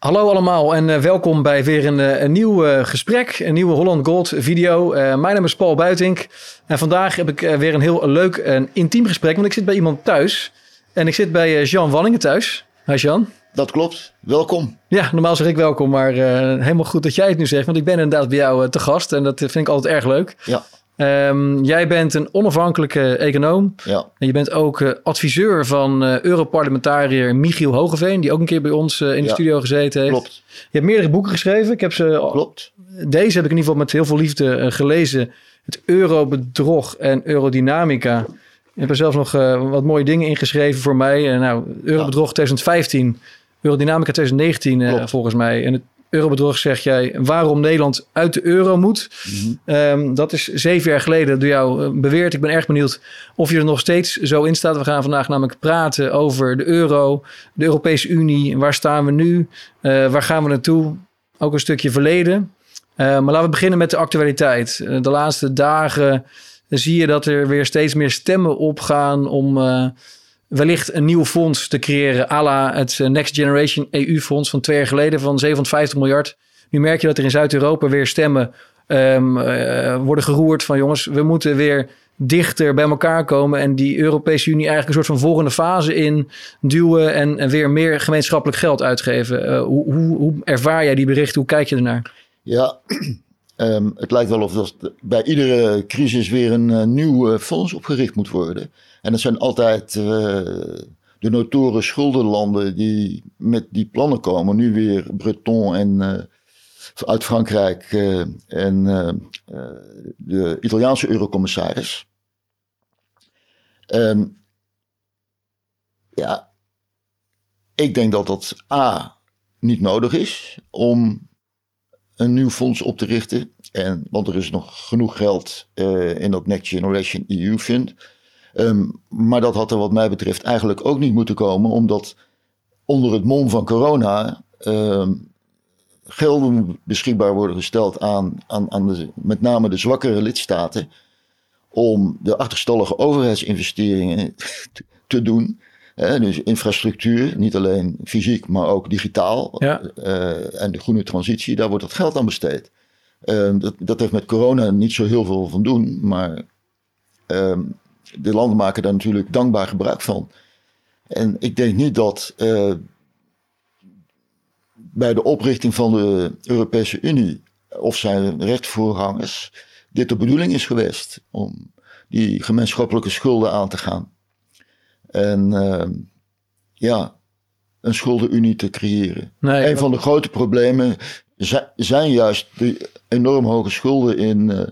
Hallo allemaal en uh, welkom bij weer een, een nieuw uh, gesprek, een nieuwe Holland Gold video. mijn naam is Paul Buitink en vandaag heb ik weer een heel leuk en intiem gesprek, want ik zit bij iemand thuis. En ik zit bij Jean Wallinger thuis. Hi Jean. Dat klopt, welkom. Ja, normaal zeg ik welkom, maar helemaal goed dat jij het nu zegt, want ik ben inderdaad bij jou te gast en dat vind ik altijd erg leuk. Ja. Um, jij bent een onafhankelijke econoom. Ja. En je bent ook uh, adviseur van uh, Europarlementariër Michiel Hogeveen, die ook een keer bij ons uh, in de ja. studio gezeten heeft. Klopt. Je hebt meerdere boeken geschreven. Ik heb ze. Klopt. Deze heb ik in ieder geval met heel veel liefde gelezen. Het eurobedrog en eurodynamica. Ik heb er zelfs nog wat mooie dingen ingeschreven voor mij. nou, eurobedrog ja. 2015, eurodynamica 2019 volgens mij. En het eurobedrog zeg jij waarom Nederland uit de euro moet. Mhm. Um, dat is zeven jaar geleden door jou uh, beweerd. Ik ben erg benieuwd of je er nog steeds zo in staat. We gaan vandaag namelijk praten over de euro, de Europese Unie. Waar staan we nu? Uh, waar gaan we naartoe? Ook een stukje verleden. Uh, maar laten we beginnen met de actualiteit. de laatste dagen zie je dat er weer steeds meer stemmen opgaan om wellicht een nieuw fonds te creëren, à la het Next Generation EU-fonds van twee jaar geleden van 750 miljard. Nu merk je dat er in Zuid-Europa weer stemmen um, uh, worden geroerd van jongens, we moeten weer dichter bij elkaar komen en die Europese Unie eigenlijk een soort van volgende fase in duwen en, en weer meer gemeenschappelijk geld uitgeven. Uh, hoe, hoe, hoe, ervaar jij die berichten? Hoe kijk je ernaar? Ja, um, het lijkt wel of er bij iedere crisis weer een nieuw fonds opgericht moet worden. En dat zijn altijd uh, de notoren schuldenlanden die met die plannen komen. Nu weer Breton en uh, uit Frankrijk uh, en de Italiaanse eurocommissaris. Um, ja, ik denk dat dat A niet nodig is om een nieuw fonds op te richten. En, want er is nog genoeg geld in dat Next Generation EU Fund. Um, maar dat had er wat mij betreft eigenlijk ook niet moeten komen, omdat onder het mom van corona um, gelden beschikbaar worden gesteld aan, aan, aan de, met name de zwakkere lidstaten om de achterstallige overheidsinvesteringen te, doen. Hè, dus infrastructuur, niet alleen fysiek, maar ook digitaal. Ja. Uh, en de groene transitie, daar wordt dat geld aan besteed. Uh, dat, dat heeft met corona niet zo heel veel van doen, maar um, de landen maken daar natuurlijk dankbaar gebruik van. En ik denk niet dat uh, bij de oprichting van de Europese Unie of zijn rechtvoorgangers dit de bedoeling is geweest om die gemeenschappelijke schulden aan te gaan. En uh, ja, een schuldenunie te creëren. Nee, een van de grote problemen zijn juist de enorm hoge schulden in uh,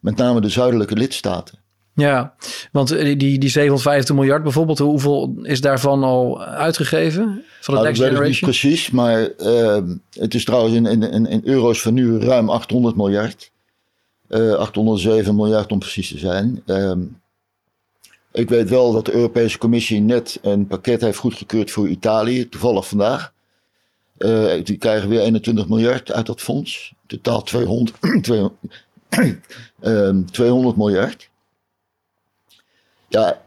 met name de zuidelijke lidstaten. Ja, want die, die 750 miljard bijvoorbeeld, hoeveel is daarvan al uitgegeven? Van de nou, Next dat weet Generation? ik niet precies, maar uh, het is trouwens in, in, in, euro's van nu ruim 800 miljard. Uh, 807 miljard om precies te zijn. Uh, ik weet wel dat de Europese Commissie net een pakket heeft goedgekeurd voor Italië, toevallig vandaag. Uh, die krijgen weer 21 miljard uit dat fonds. Totaal 200, 200, 200 miljard ja,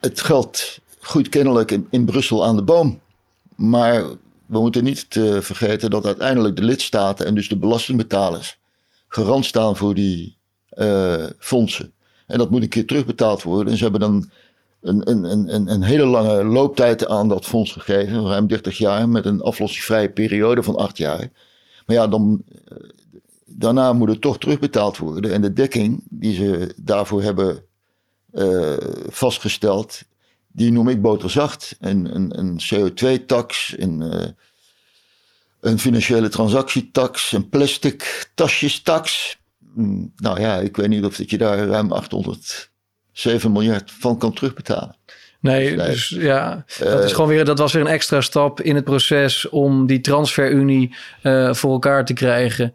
het geld groeit kennelijk in, Brussel aan de boom. Maar we moeten niet uh, vergeten dat uiteindelijk de lidstaten en dus de belastingbetalers garant staan voor die uh, fondsen. En dat moet een keer terugbetaald worden. En ze hebben dan een, een, een, een hele lange looptijd aan dat fonds gegeven, ruim 30 jaar, met een aflossingsvrije periode van 8 jaar. Maar ja, dan, uh, daarna moet het toch terugbetaald worden. En de dekking die ze daarvoor hebben uh, vastgesteld. Die noem ik boterzacht. Een, een, een CO2-tax, een, uh, een financiële transactietax, een plastic tasjestax. Mm, nou ja, ik weet niet of dat je daar ruim 807 miljard van kan terugbetalen. Nee, dus ja, dat, is gewoon weer, dat was weer een extra stap in het proces om die transferunie uh, voor elkaar te krijgen.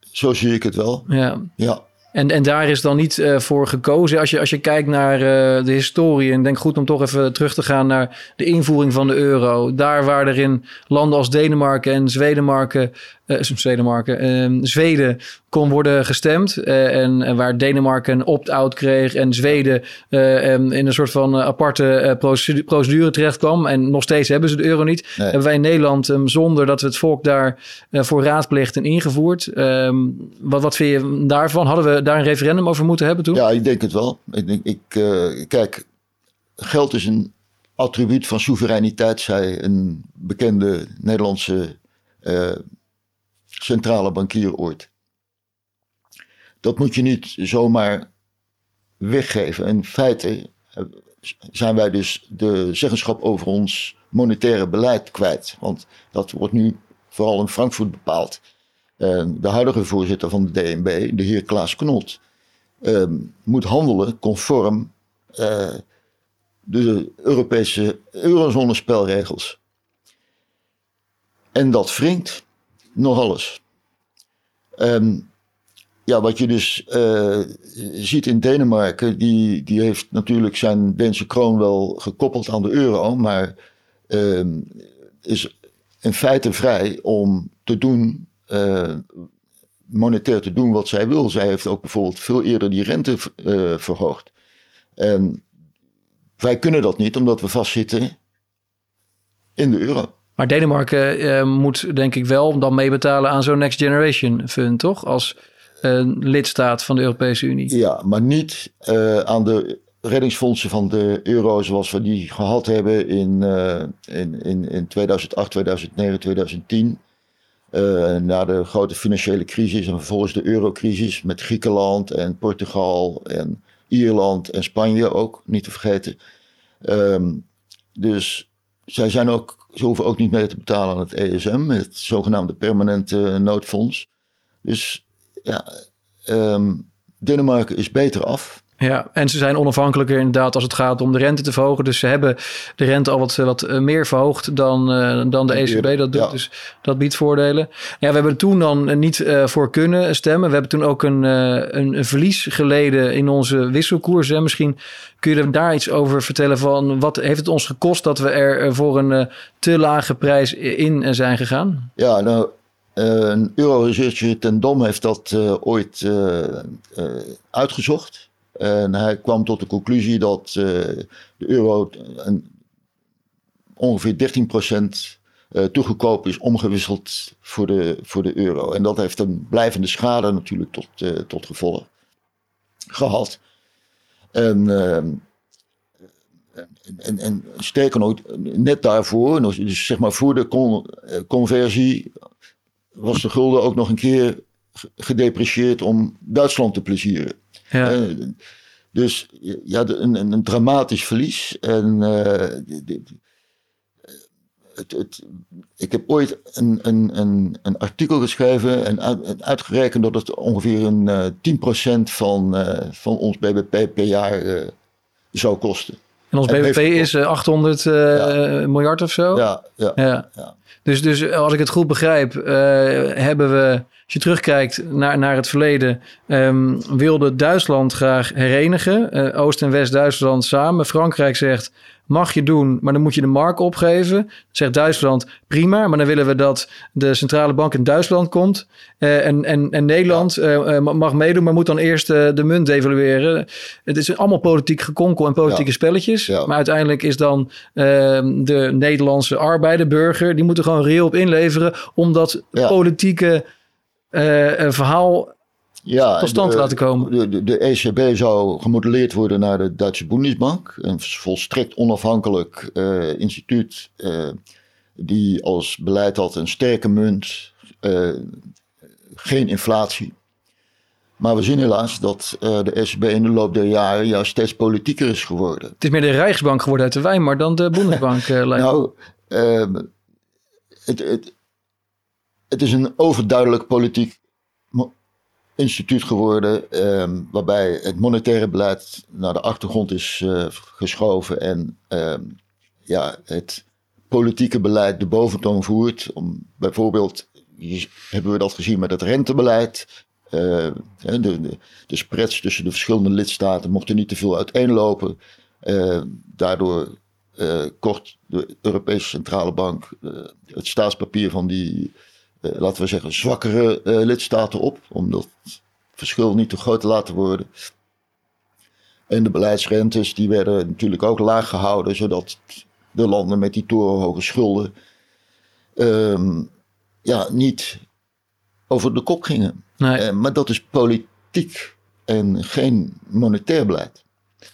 Zo zie ik het wel. Ja. ja. En, en daar is dan niet uh, voor gekozen. Als je, als je kijkt naar uh, de historie en denk goed om toch even terug te gaan naar de invoering van de euro. Daar waar er in landen als Denemarken en Zwedenmarken Zwedenmarken, uh, Zweden kon worden gestemd. Uh, en, waar Denemarken een opt-out kreeg en Zweden um, in een soort van aparte procedure, terecht kwam. En nog steeds hebben ze de euro niet. Nee. Hebben wij in Nederland, um, zonder dat we het volk daar voor raadpleegd en ingevoerd. Wat, wat vind je daarvan? Hadden we daar een referendum over moeten hebben toen? Ja, ik denk het wel. Ik, denk, ik kijk, geld is een attribuut van soevereiniteit, zei een bekende Nederlandse centrale bankier ooit. Dat moet je niet zomaar weggeven. In feite eh, zijn wij dus de zeggenschap over ons monetaire beleid kwijt. Want dat wordt nu vooral in Frankfurt bepaald. De huidige voorzitter van de DNB, de heer Klaas Knot, ehm, moet handelen conform uh, de Europese eurozone spelregels. En dat wringt nog alles. Um, ja, wat je dus uh, ziet in Denemarken, die, die heeft natuurlijk zijn Deense kroon wel gekoppeld aan de euro, maar um, is in feite vrij om te doen, uh, monetair te doen wat zij wil. Zij heeft ook bijvoorbeeld veel eerder die rente uh, verhoogd. En wij kunnen dat niet, omdat we vastzitten in de euro. Maar Denemarken uh, moet denk ik wel dan meebetalen aan zo'n Next Generation Fund, toch? Als uh, lidstaat van de Europese Unie. Ja, maar niet uh, aan de reddingsfondsen van de euro zoals we die gehad hebben in, in, in, in 2008, 2009, 2010. na de grote financiële crisis en vervolgens de eurocrisis met Griekenland en Portugal en Ierland en Spanje ook, niet te vergeten. Um, dus zij zijn ook ze hoeven ook niet mee te betalen aan het ESM, het zogenaamde permanente noodfonds. Dus ja, um, Denemarken is beter af. Ja, en ze zijn onafhankelijker inderdaad als het gaat om de rente te verhogen. Dus ze hebben de rente al wat, wat eh, meer verhoogd dan, uh, dan de ECB dat doet. Ja. Dus dat biedt voordelen. Ja, we hebben toen dan niet uh, voor kunnen stemmen. We hebben toen ook een, een, een, verlies geleden in onze wisselkoers. Hè. Misschien kun je er daar iets over vertellen van wat heeft het ons gekost dat we er voor een te lage prijs in zijn gegaan? Ja, nou, een euro-researcher ten Dom heeft dat ooit uitgezocht. En hij kwam tot de conclusie dat uh, de euro een, ongeveer 13% uh, toegekoop is omgewisseld voor de, voor de euro. En dat heeft een blijvende schade natuurlijk tot, uh, tot gevolg gehad. En, ehm, en, en nog, net daarvoor, dus zeg maar voor de con, conversie, was de gulden ook nog een keer gedeprecieerd om Duitsland te plezieren. Ja. Uh, dus ja, een, een, een, dramatisch verlies. En uh, het, het, ik heb ooit een, een, een, artikel geschreven en uit, uitgerekend dat het ongeveer een uh, 10% van, van ons BBP per jaar zou kosten. En ons BBP is 800 ja. miljard of zo? Ja, ja. ja. ja. Dus, dus als ik het goed begrijp, hebben we als je terugkijkt naar, naar het verleden, um, wilde Duitsland graag herenigen. Uh, Oost- en West-Duitsland samen. Frankrijk zegt, mag je doen, maar dan moet je de mark opgeven. Zegt Duitsland, prima, maar dan willen we dat de centrale bank in Duitsland komt. Uh, en, en, en Nederland uh, mag meedoen, maar moet dan eerst de munt devalueren. Het is allemaal politiek gekonkel en politieke ja. spelletjes. Ja. Maar uiteindelijk is dan ehm, de Nederlandse arbeiderburger, die moet er gewoon reëel op inleveren, omdat ja. politieke verhaal ja, tot stand de, laten komen. De, de, de, ECB zou gemodelleerd worden naar de Duitse Bundesbank. Een volstrekt onafhankelijk uh, instituut uh, die als beleid had een sterke munt, geen inflatie. Maar we zien helaas dat de ECB in de loop der jaren juist steeds politieker is geworden. Het is meer de Rijksbank geworden uit de Weimar dan de Bundesbank. nou, ehm, het, het, het is een overduidelijk politiek instituut geworden, um, waarbij het monetaire beleid naar de achtergrond is uh, geschoven en um, ja, het politieke beleid de boventoon voert. Om bijvoorbeeld, hebben we dat gezien met het rentebeleid. Uh, de, de, de, spreads tussen de verschillende lidstaten mochten niet te veel uiteenlopen. Uh, daardoor kocht de Europese Centrale Bank het staatspapier van die, laten we zeggen, zwakkere lidstaten op. Om dat verschil niet te groot te laten worden. En de beleidsrentes die werden natuurlijk ook laag gehouden, zodat de landen met die torenhoge schulden um, ja, niet over de kop gingen. Nee. Uh, maar dat is politiek en geen monetair beleid.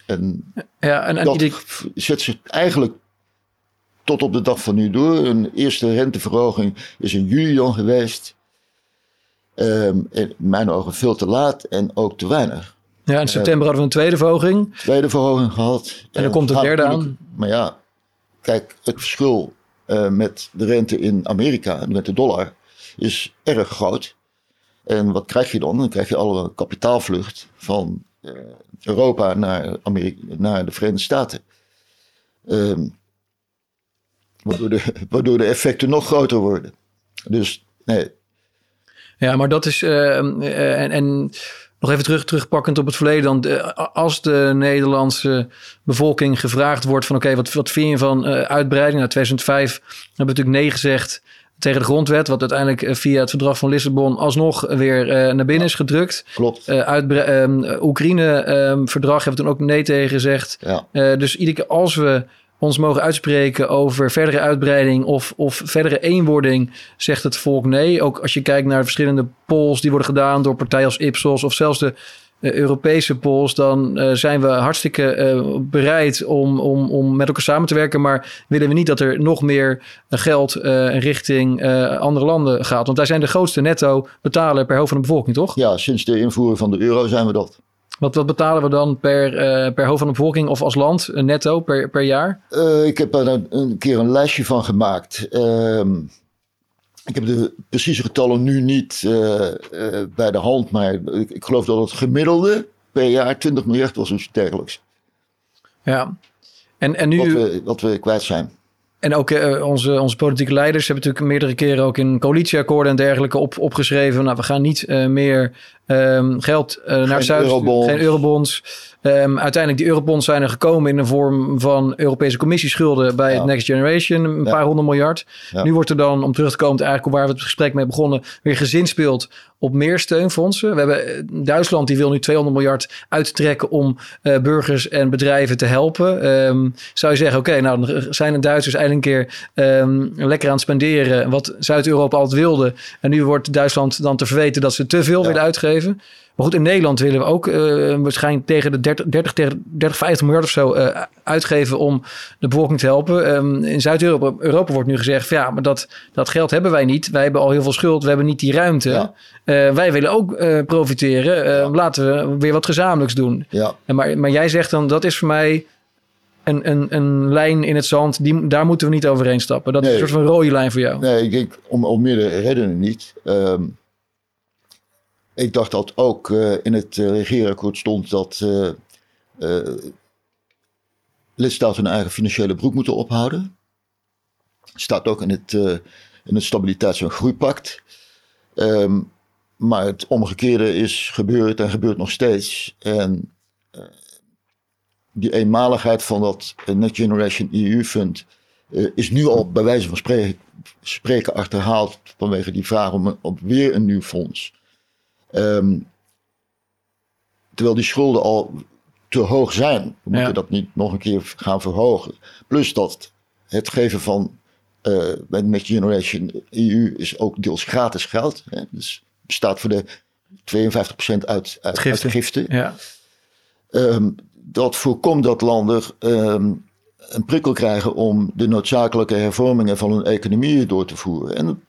En, ja, en, en dat ieder... zet zich eigenlijk tot op de dag van nu door. Een eerste renteverhoging is in juli al geweest. Um, in mijn ogen veel te laat en ook te weinig. Ja, in september hadden we een tweede verhoging. Tweede verhoging gehad. En dan komt de derde aan. Maar ja, kijk, het verschil uh, met de rente in Amerika met de dollar is erg groot. En wat krijg je dan? Dan krijg je alle kapitaalvlucht van uh, Europa naar, Amerika, naar de Verenigde Staten. Um, waardoor, de, waardoor de effecten nog groter worden. Dus nee. Ja, maar dat is. Uh, en, en nog even terug, terugpakkend op het verleden. Dan, de, als de Nederlandse bevolking gevraagd wordt van... oké, wat, wat vind je van uh, uitbreiding? Nou, 2005 hebben we natuurlijk nee gezegd tegen de grondwet... wat uiteindelijk uh, via het verdrag van Lissabon... alsnog weer uh, naar binnen is gedrukt. Klopt. Um, Oekraïne-verdrag um, hebben we toen ook nee tegen gezegd. Ja. dus iedere keer als we ons mogen uitspreken over verdere uitbreiding of, of verdere eenwording, zegt het volk nee. Ook als je kijkt naar verschillende polls die worden gedaan door partijen als Ipsos of zelfs de uh, Europese polls, dan uh, zijn we hartstikke uh, bereid om, om, om met elkaar samen te werken. Maar willen we niet dat er nog meer geld richting andere landen gaat. Want wij zijn de grootste netto betaler per hoofd van de bevolking, toch? Ja, sinds de invoering van de euro zijn we dat. Wat, wat betalen we dan per, uh, per hoofd van de bevolking of als land uh, netto per, per jaar? Uh, ik heb er een, keer een lijstje van gemaakt. Ehm, ik heb de precieze getallen nu niet bij de hand, maar ik, ik, geloof dat het gemiddelde per jaar 20 miljard was of dergelijks. Ja, en, en nu... Wat we, wat we kwijt zijn. En ook uh, onze, onze politieke leiders hebben natuurlijk meerdere keren ook in coalitieakkoorden en dergelijke op, opgeschreven. Nou, we gaan niet uh, meer um, geld uh, naar Zuid. Geen eurobonds. Um, uiteindelijk, die eurobonds zijn er gekomen in de vorm van Europese commissieschulden bij het Next Generation, een paar honderd miljard. Nu wordt er dan, om terug te komen, eigenlijk waar we het gesprek mee begonnen, weer gezinspeeld op meer steunfondsen. We hebben eh, Duitsland, die wil nu 200 miljard uittrekken om burgers en bedrijven te helpen. Um, zou je zeggen, oké, okay, nou dan zijn de Duitsers een keer um, lekker aan het spenderen, wat Zuid-Europa altijd wilde. En nu wordt Duitsland dan te verweten dat ze te veel ja. willen uitgeven. Maar goed, in Nederland willen we ook uh, waarschijnlijk tegen de 30, 30, 30 50 miljard of zo uh, uitgeven om de bevolking te helpen. Um, in Zuid-Europa Europa wordt nu gezegd, ja, maar dat, dat geld hebben wij niet. Wij hebben al heel veel schuld, we hebben niet die ruimte. Ja. Uh, wij willen ook profiteren. Ja. Laten we weer wat gezamenlijks doen. Ja. En maar, maar jij zegt dan, dat is voor mij een, een, een lijn in het zand, die, daar moeten we niet overheen stappen. Dat nee. is een soort van rode lijn voor jou. Nee, ik denk om, om meerdere redenen niet. Um, ik dacht dat ook uh, in het uh, regeerakkoord stond dat uh, lidstaten hun eigen financiële broek moeten ophouden. Staat ook in het, in het Stabiliteits- en Groeipact. Um, maar het omgekeerde is gebeurd en gebeurt nog steeds. En die eenmaligheid van dat Next Generation EU Fund is nu al bij wijze van spreken, spreken achterhaald vanwege die vraag om, om weer een nieuw fonds. Um, terwijl die schulden al te hoog zijn. We moeten dat niet nog een keer gaan verhogen. Plus dat het geven van uh, bij Next Generation EU is ook deels gratis geld. Hè? Dus bestaat voor de 52% uit, uit giften. giften. Ja. Um, dat voorkomt dat landen um, een prikkel krijgen om de noodzakelijke hervormingen van hun economie door te voeren. En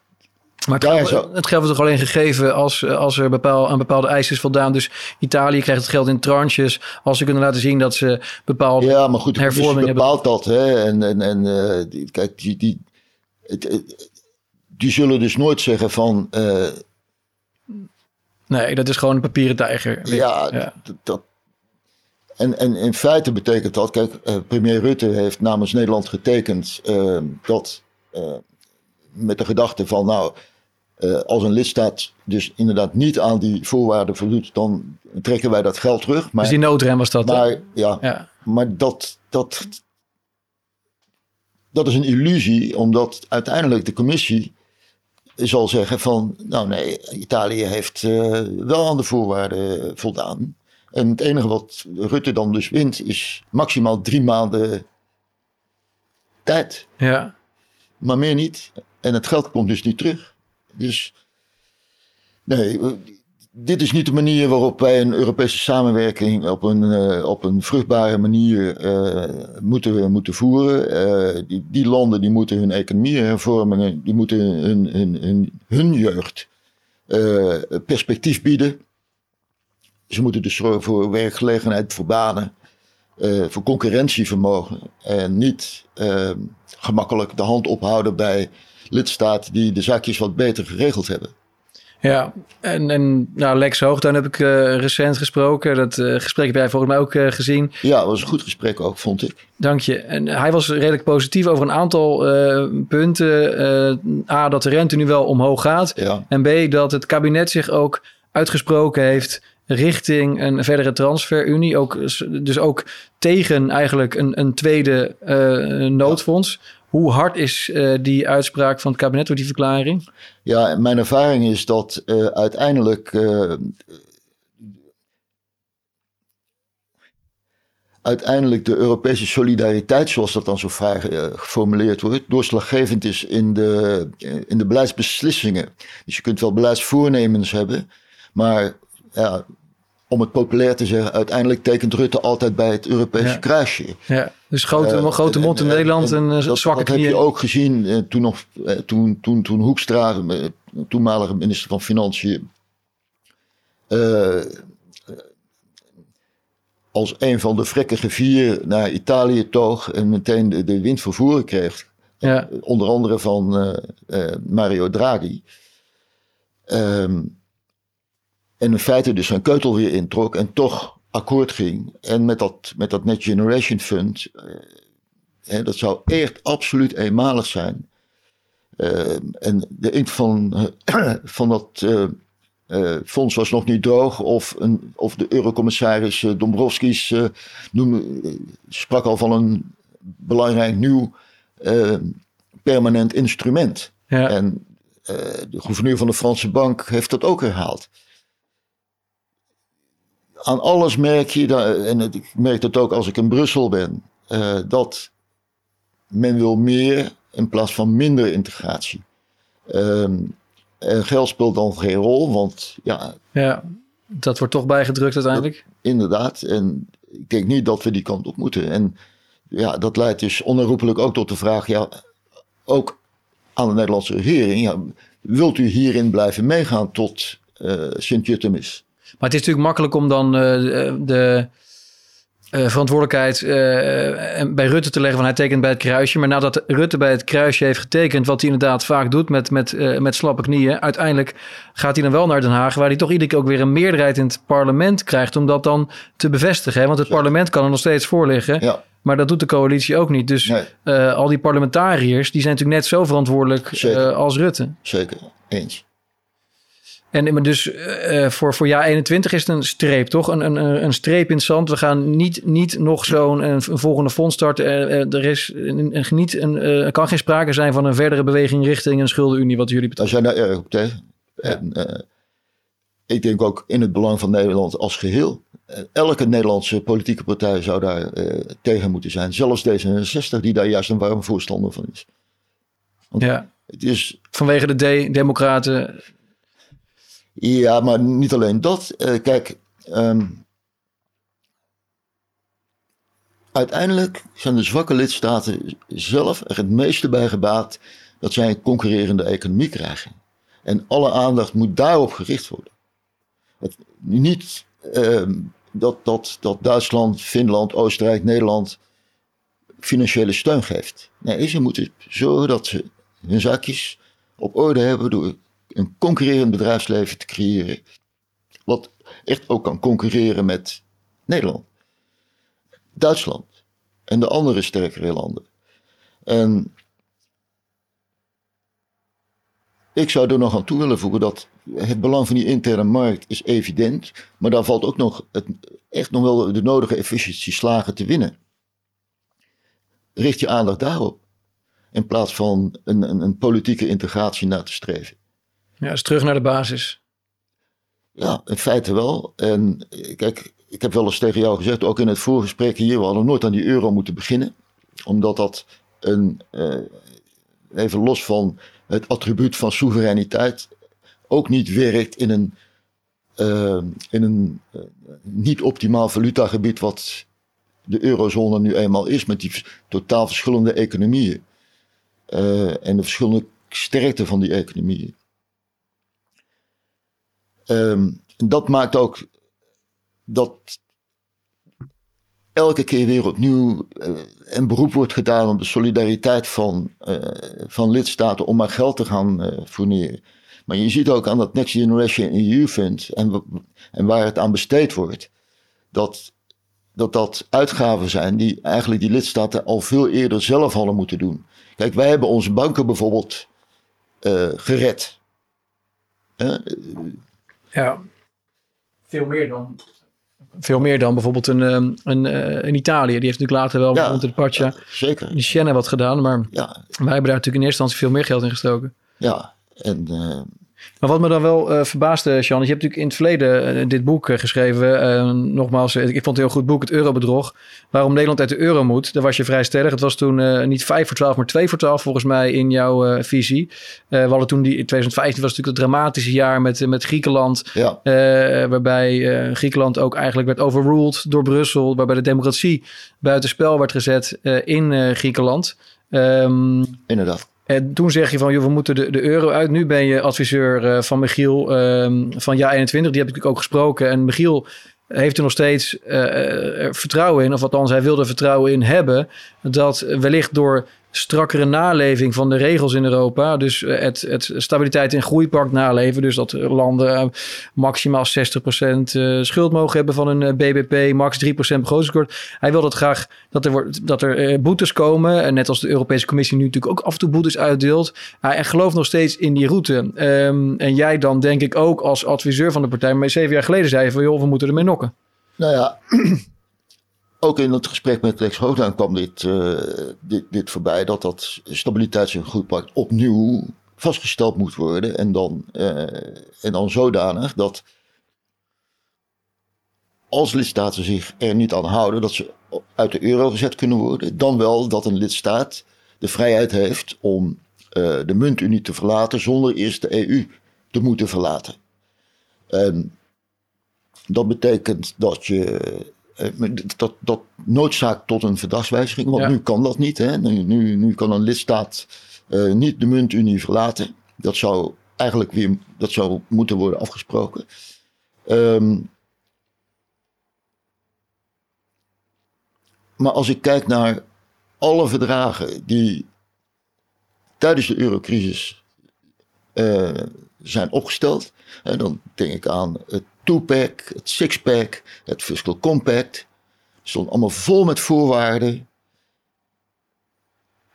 maar het, geld, het geld wordt toch alleen gegeven als, als er bepaal, aan bepaalde eisen is voldaan. Dus Italië krijgt het geld in tranches. Als ze kunnen laten zien dat ze bepaalde ja, maar goed, hervormingen bepaalt dat. Hè? En, en, en uh, die, kijk, die, die, het, die zullen dus nooit zeggen van... Uh, nee, dat is gewoon een papieren tijger. Ja, ja. dat... En, en in feite betekent dat... Kijk, uh, premier Rutte heeft namens Nederland getekend dat met de gedachte van, nou, Eh, als een lidstaat dus inderdaad niet aan die voorwaarden voldoet, dan trekken wij dat geld terug. Maar, dus die noodrem was dat? Maar, ja, ja, maar dat, dat, dat is een illusie, omdat uiteindelijk de commissie zal zeggen van, nou nee, Italië heeft uh, wel aan de voorwaarden voldaan. En het enige wat Rutte dan dus wint is maximaal drie maanden tijd. Ja. Maar meer niet. En het geld komt dus niet terug. Dus nee, dit is niet de manier waarop wij een Europese samenwerking op een, uh, op een vruchtbare manier uh, moeten, moeten voeren. Uh, die, die, landen die moeten hun economie hervormen, die moeten hun, hun, hun, hun jeugd perspectief bieden. Ze moeten dus zorgen voor werkgelegenheid, voor banen, voor concurrentievermogen. En niet gemakkelijk de hand ophouden bij lidstaten die de zaakjes wat beter geregeld hebben. Ja, en, en nou, Lex Hoogduin heb ik uh, recent gesproken. Dat uh, gesprek heb jij volgens mij ook uh, gezien. Ja, dat was een goed gesprek ook, vond ik. Dank je. En hij was redelijk positief over een aantal punten. A, dat de rente nu wel omhoog gaat. Ja. En B, dat het kabinet zich ook uitgesproken heeft richting een verdere transferunie. Ook, dus ook tegen eigenlijk een, een tweede noodfonds. Ja. Hoe hard is uh, die uitspraak van het kabinet door die verklaring? Ja, mijn ervaring is dat uh, uiteindelijk. Uiteindelijk de Europese solidariteit, zoals dat dan zo vaak geformuleerd wordt, doorslaggevend is in de, in de beleidsbeslissingen. Dus je kunt wel beleidsvoornemens hebben, maar ja, om het populair te zeggen, uiteindelijk tekent Rutte altijd bij het Europese ja. kruisje. Ja, dus grote, uh, grote mond in en, Nederland en, en, en zwakke dat, dat heb je ook gezien uh, toen, nog, toen, toen, toen Hoekstra, toenmalige minister van Financiën, als een van de vrekkige vier naar Italië toog en meteen de, de wind vervoeren kreeg. Ja. Onder andere van Mario Draghi. Um, en in feite dus zijn keutel weer introk en toch akkoord ging. En met dat, met dat Next Generation Fund, hè, dat zou echt absoluut eenmalig zijn. Uh, en de inkt van, uh, van dat fonds was nog niet droog. Of, een, of de eurocommissaris Dombrovskis noemde, sprak al van een belangrijk nieuw permanent instrument. Ja. En de gouverneur van de Franse bank heeft dat ook herhaald aan alles merk je, dat, en ik merk dat ook als ik in Brussel ben, uh, dat men wil meer in plaats van minder integratie. Um, en geld speelt dan geen rol, want ja. Ja, dat wordt toch bijgedrukt uiteindelijk. Dat, inderdaad, en ik denk niet dat we die kant op moeten. En ja, dat leidt dus onherroepelijk ook tot de vraag, ja, ook aan de Nederlandse regering, ja, wilt u hierin blijven meegaan tot uh, Sint-Jutemis? Maar het is natuurlijk makkelijk om dan uh, de uh, verantwoordelijkheid bij Rutte te leggen van hij tekent bij het kruisje. Maar nadat Rutte bij het kruisje heeft getekend, wat hij inderdaad vaak doet met, met, met slappe knieën, uiteindelijk gaat hij dan wel naar Den Haag, waar hij toch iedere keer ook weer een meerderheid in het parlement krijgt om dat dan te bevestigen. Hè? Want het parlement kan er nog steeds voor liggen. Ja. Maar dat doet de coalitie ook niet. Dus nee. al die parlementariërs, die zijn natuurlijk net zo verantwoordelijk als Rutte. Zeker, eens. En dus uh, voor, voor jaar 21 is het een streep, toch? Een, een, een streep in het zand. We gaan niet, niet nog zo'n een, een volgende fonds starten. Uh, er is een, niet een, uh, kan geen sprake zijn van een verdere beweging richting een schuldenunie, wat jullie betreft. Daar zijn daar erg op tegen. Ja. En, ik denk ook in het belang van Nederland als geheel. Elke Nederlandse politieke partij zou daar tegen moeten zijn. Zelfs D66, die daar juist een warm voorstander van is. Want ja. Het is... Vanwege de de Democraten ja, maar niet alleen dat. Uh, kijk, um, uiteindelijk zijn de zwakke lidstaten zelf er het meeste bij gebaat dat zij een concurrerende economie krijgen. En alle aandacht moet daarop gericht worden. Het, niet um, dat, dat, dat Duitsland, Finland, Oostenrijk, Nederland financiële steun geeft. Nee, ze moeten zorgen dat ze hun zakjes op orde hebben door een concurrerend bedrijfsleven te creëren. Wat echt ook kan concurreren met Nederland, Duitsland en de andere sterkere landen. En ik zou er nog aan toe willen voegen dat het belang van die interne markt is evident. Maar daar valt ook nog het, echt nog wel de nodige efficiëntieslagen te winnen. Richt je aandacht daarop. In plaats van een, een, een politieke integratie na te streven. Ja, dus terug naar de basis. Ja, in feite wel. En kijk, ik heb wel eens tegen jou gezegd, ook in het voorgesprek hier, we hadden nooit aan die euro moeten beginnen. Omdat dat een, uh, even los van het attribuut van soevereiniteit, ook niet werkt in een, uh, in een niet optimaal valutagebied wat de eurozone nu eenmaal is, met die totaal verschillende economieën. en de verschillende sterkte van die economieën. Um, dat maakt ook dat elke keer weer opnieuw uh, een beroep wordt gedaan op de solidariteit van, uh, van lidstaten om maar geld te gaan uh, fourneren. Maar je ziet ook aan dat Next Generation EU Fund en, en waar het aan besteed wordt, dat, dat dat uitgaven zijn die eigenlijk die lidstaten al veel eerder zelf hadden moeten doen. Kijk, wij hebben onze banken bijvoorbeeld gered. Ja, veel meer dan. Veel meer dan bijvoorbeeld een, ehm, een, uh, in Italië. Die heeft natuurlijk later wel ja, de Pacha, ja, zeker. die Siena wat gedaan. Maar Ja, wij hebben daar natuurlijk in eerste instantie veel meer geld in gestoken. ja. En eh, Maar wat me dan wel eh verbaasde, Sean, is je hebt natuurlijk in het verleden eh, dit boek eh, geschreven. Nogmaals, ik vond het een heel goed boek, Het Eurobedrog. Waarom Nederland uit de euro moet. Daar was je vrij stellig. Het was toen niet 5 voor 12, maar 2 voor 12 volgens mij in jouw visie. We hadden toen die, in 2015 was natuurlijk het dramatische jaar met, met Griekenland. ja, waarbij Griekenland ook eigenlijk werd overruled door Brussel. Waarbij de democratie buitenspel werd gezet in Griekenland. Ehm, inderdaad. En toen zeg je van, joh, we moeten de, de euro uit. Nu ben je adviseur eh, van Michiel ehm, van Ja 21. Die heb ik ook gesproken. En Michiel heeft er nog steeds eh, eh, vertrouwen in. Of althans, hij wil er vertrouwen in hebben. Dat wellicht door strakkere naleving van de regels in Europa. Dus eh, het, het stabiliteit en groeipact naleven. Dus dat landen eh, maximaal 60% eh, schuld mogen hebben van eh, BBP. Max 3% begrotingstekort. Hij wil dat graag dat er, wordt, dat er boetes komen. En net als de Europese Commissie nu natuurlijk ook af en toe boetes uitdeelt. Hij hij gelooft nog steeds in die route. Ehm, en jij dan denk ik ook als adviseur van de partij. Maar zeven jaar geleden zei je van joh, we moeten ermee nokken. Nou ja, ook in het gesprek met Lex Hooglaan kwam dit, eh, dit, dit voorbij. Dat dat stabiliteits- en groeipact opnieuw vastgesteld moet worden. En dan, eh, en dan zodanig dat als lidstaten zich er niet aan houden, dat ze uit de euro gezet kunnen worden. Dan wel dat een lidstaat de vrijheid heeft om eh, de muntunie te verlaten zonder eerst de EU te moeten verlaten. En dat betekent dat je dat, dat noodzaakt tot een verdragswijziging, want Ja. nu kan dat niet. Hè? Nu, nu, nu kan een lidstaat eh, niet de muntunie verlaten. Dat zou eigenlijk weer dat zou moeten worden afgesproken. Ehm, maar als ik kijk naar alle verdragen die tijdens de eurocrisis eh, zijn opgesteld, en dan denk ik aan het two-pack, het six-pack, het fiscal compact. stond allemaal vol met voorwaarden.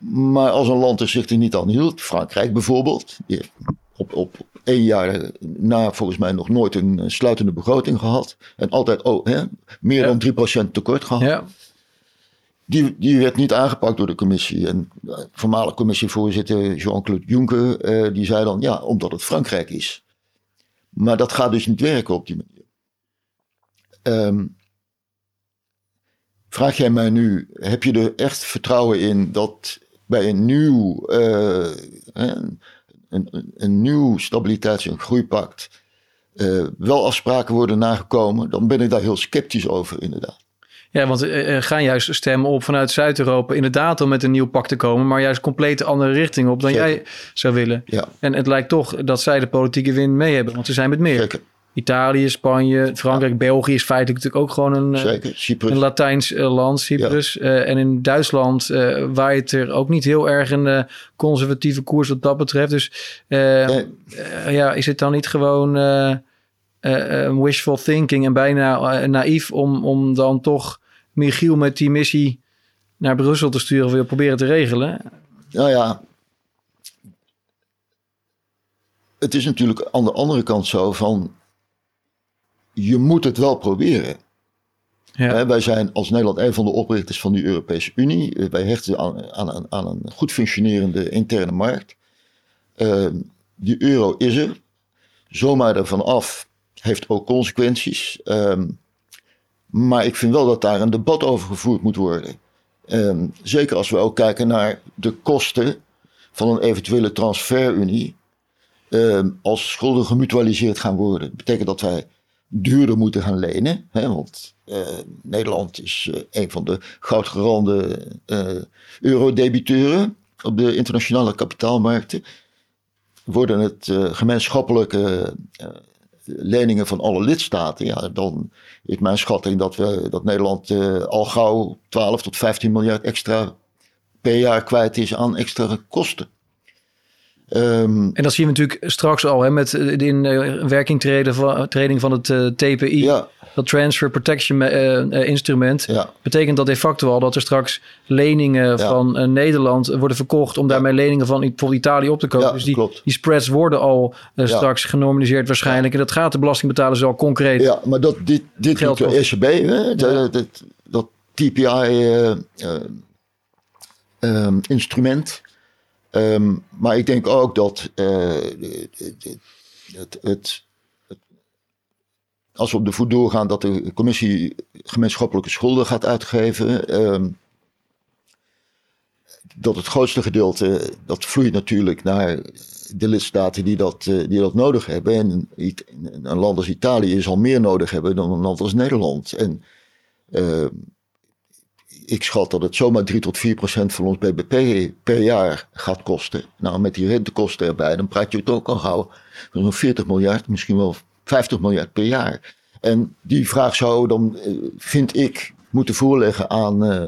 Maar als een land er zich er niet aan hield, Frankrijk bijvoorbeeld, die heeft op, op één jaar na volgens mij nog nooit een sluitende begroting gehad. En altijd oh, hè, meer Ja. dan 3% tekort gehad. Ja, Die, die werd niet aangepakt door de commissie. En eh, voormalig commissievoorzitter Jean-Claude Juncker, eh, die zei dan, ja, omdat het Frankrijk is. Maar dat gaat dus niet werken op die manier. Ehm, vraag jij mij nu, heb je er echt vertrouwen in dat bij een nieuw, eh, een, een, een nieuw stabiliteits- en groeipact eh, wel afspraken worden nagekomen? Dan ben ik daar heel sceptisch over, inderdaad. Ja, want er gaan juist stemmen op vanuit Zuid-Europa inderdaad om met een nieuw pak te komen, maar juist compleet andere richting op dan Zeker. jij zou willen. Ja, En het lijkt toch dat zij de politieke win mee hebben, want ze zijn met meer. zeker. Italië, Spanje, Frankrijk, België is feitelijk natuurlijk ook gewoon een, eh, Zeker. Cyprus. een Latijns eh, land, Cyprus. Eh, en in Duitsland uh, waait er ook niet heel erg een uh, conservatieve koers wat dat betreft. Dus Nee. ja, is het dan niet gewoon wishful thinking en bijna naïef om, om dan toch Michiel met die missie naar Brussel te sturen weer proberen te regelen? Nou ja, het is natuurlijk aan de andere kant zo van, je moet het wel proberen. Ja. wij zijn als Nederland een van de oprichters van de Europese Unie. Wij hechten aan, aan, aan een goed functionerende interne markt. Uh, die euro is er. Zomaar ervan af heeft ook consequenties. Ehm, maar ik vind wel dat daar een debat over gevoerd moet worden. Ehm, zeker als we ook kijken naar de kosten van een eventuele transferunie. Ehm, als schulden gemutualiseerd gaan worden, betekent dat wij duurder moeten gaan lenen. Hè, want uh, Nederland is uh, een van de goudgerande uh, eurodebiteuren op de internationale kapitaalmarkten. Worden het gemeenschappelijke leningen van alle lidstaten, ja, dan is mijn schatting dat, we, dat Nederland al gauw 12 tot 15 miljard extra per jaar kwijt is aan extra kosten. Um, en dat zien we natuurlijk straks al hè, met de in werking treden van, treding van het uh, TPI. Ja. Dat Transfer Protection uh, instrument. Ja. Betekent dat de facto al dat er straks leningen Ja. van Nederland worden verkocht. om daarmee leningen van bijvoorbeeld Italië op te kopen. Ja, dus die, klopt. die spreads worden al straks genormaliseerd waarschijnlijk. En dat gaat de belastingbetaler al concreet. Ja, maar dat, dit, dit Geld doet de kost. ECB, hè, dat, dat, dat TPI-instrument. Um, maar ik denk ook dat het, als we op de voet doorgaan dat de commissie gemeenschappelijke schulden gaat uitgeven, um, dat het grootste gedeelte, dat vloeit natuurlijk naar de lidstaten die dat, uh, die dat nodig hebben. En een land als Italië zal meer nodig hebben dan een land als Nederland. En uh, ik schat dat het zomaar 3 tot 4 procent van ons BBP per jaar gaat kosten. Nou, met die rentekosten erbij, dan praat je het ook al gauw zo'n 40 miljard, misschien wel 50 miljard per jaar. En die vraag zou dan, vind ik, moeten voorleggen aan, uh,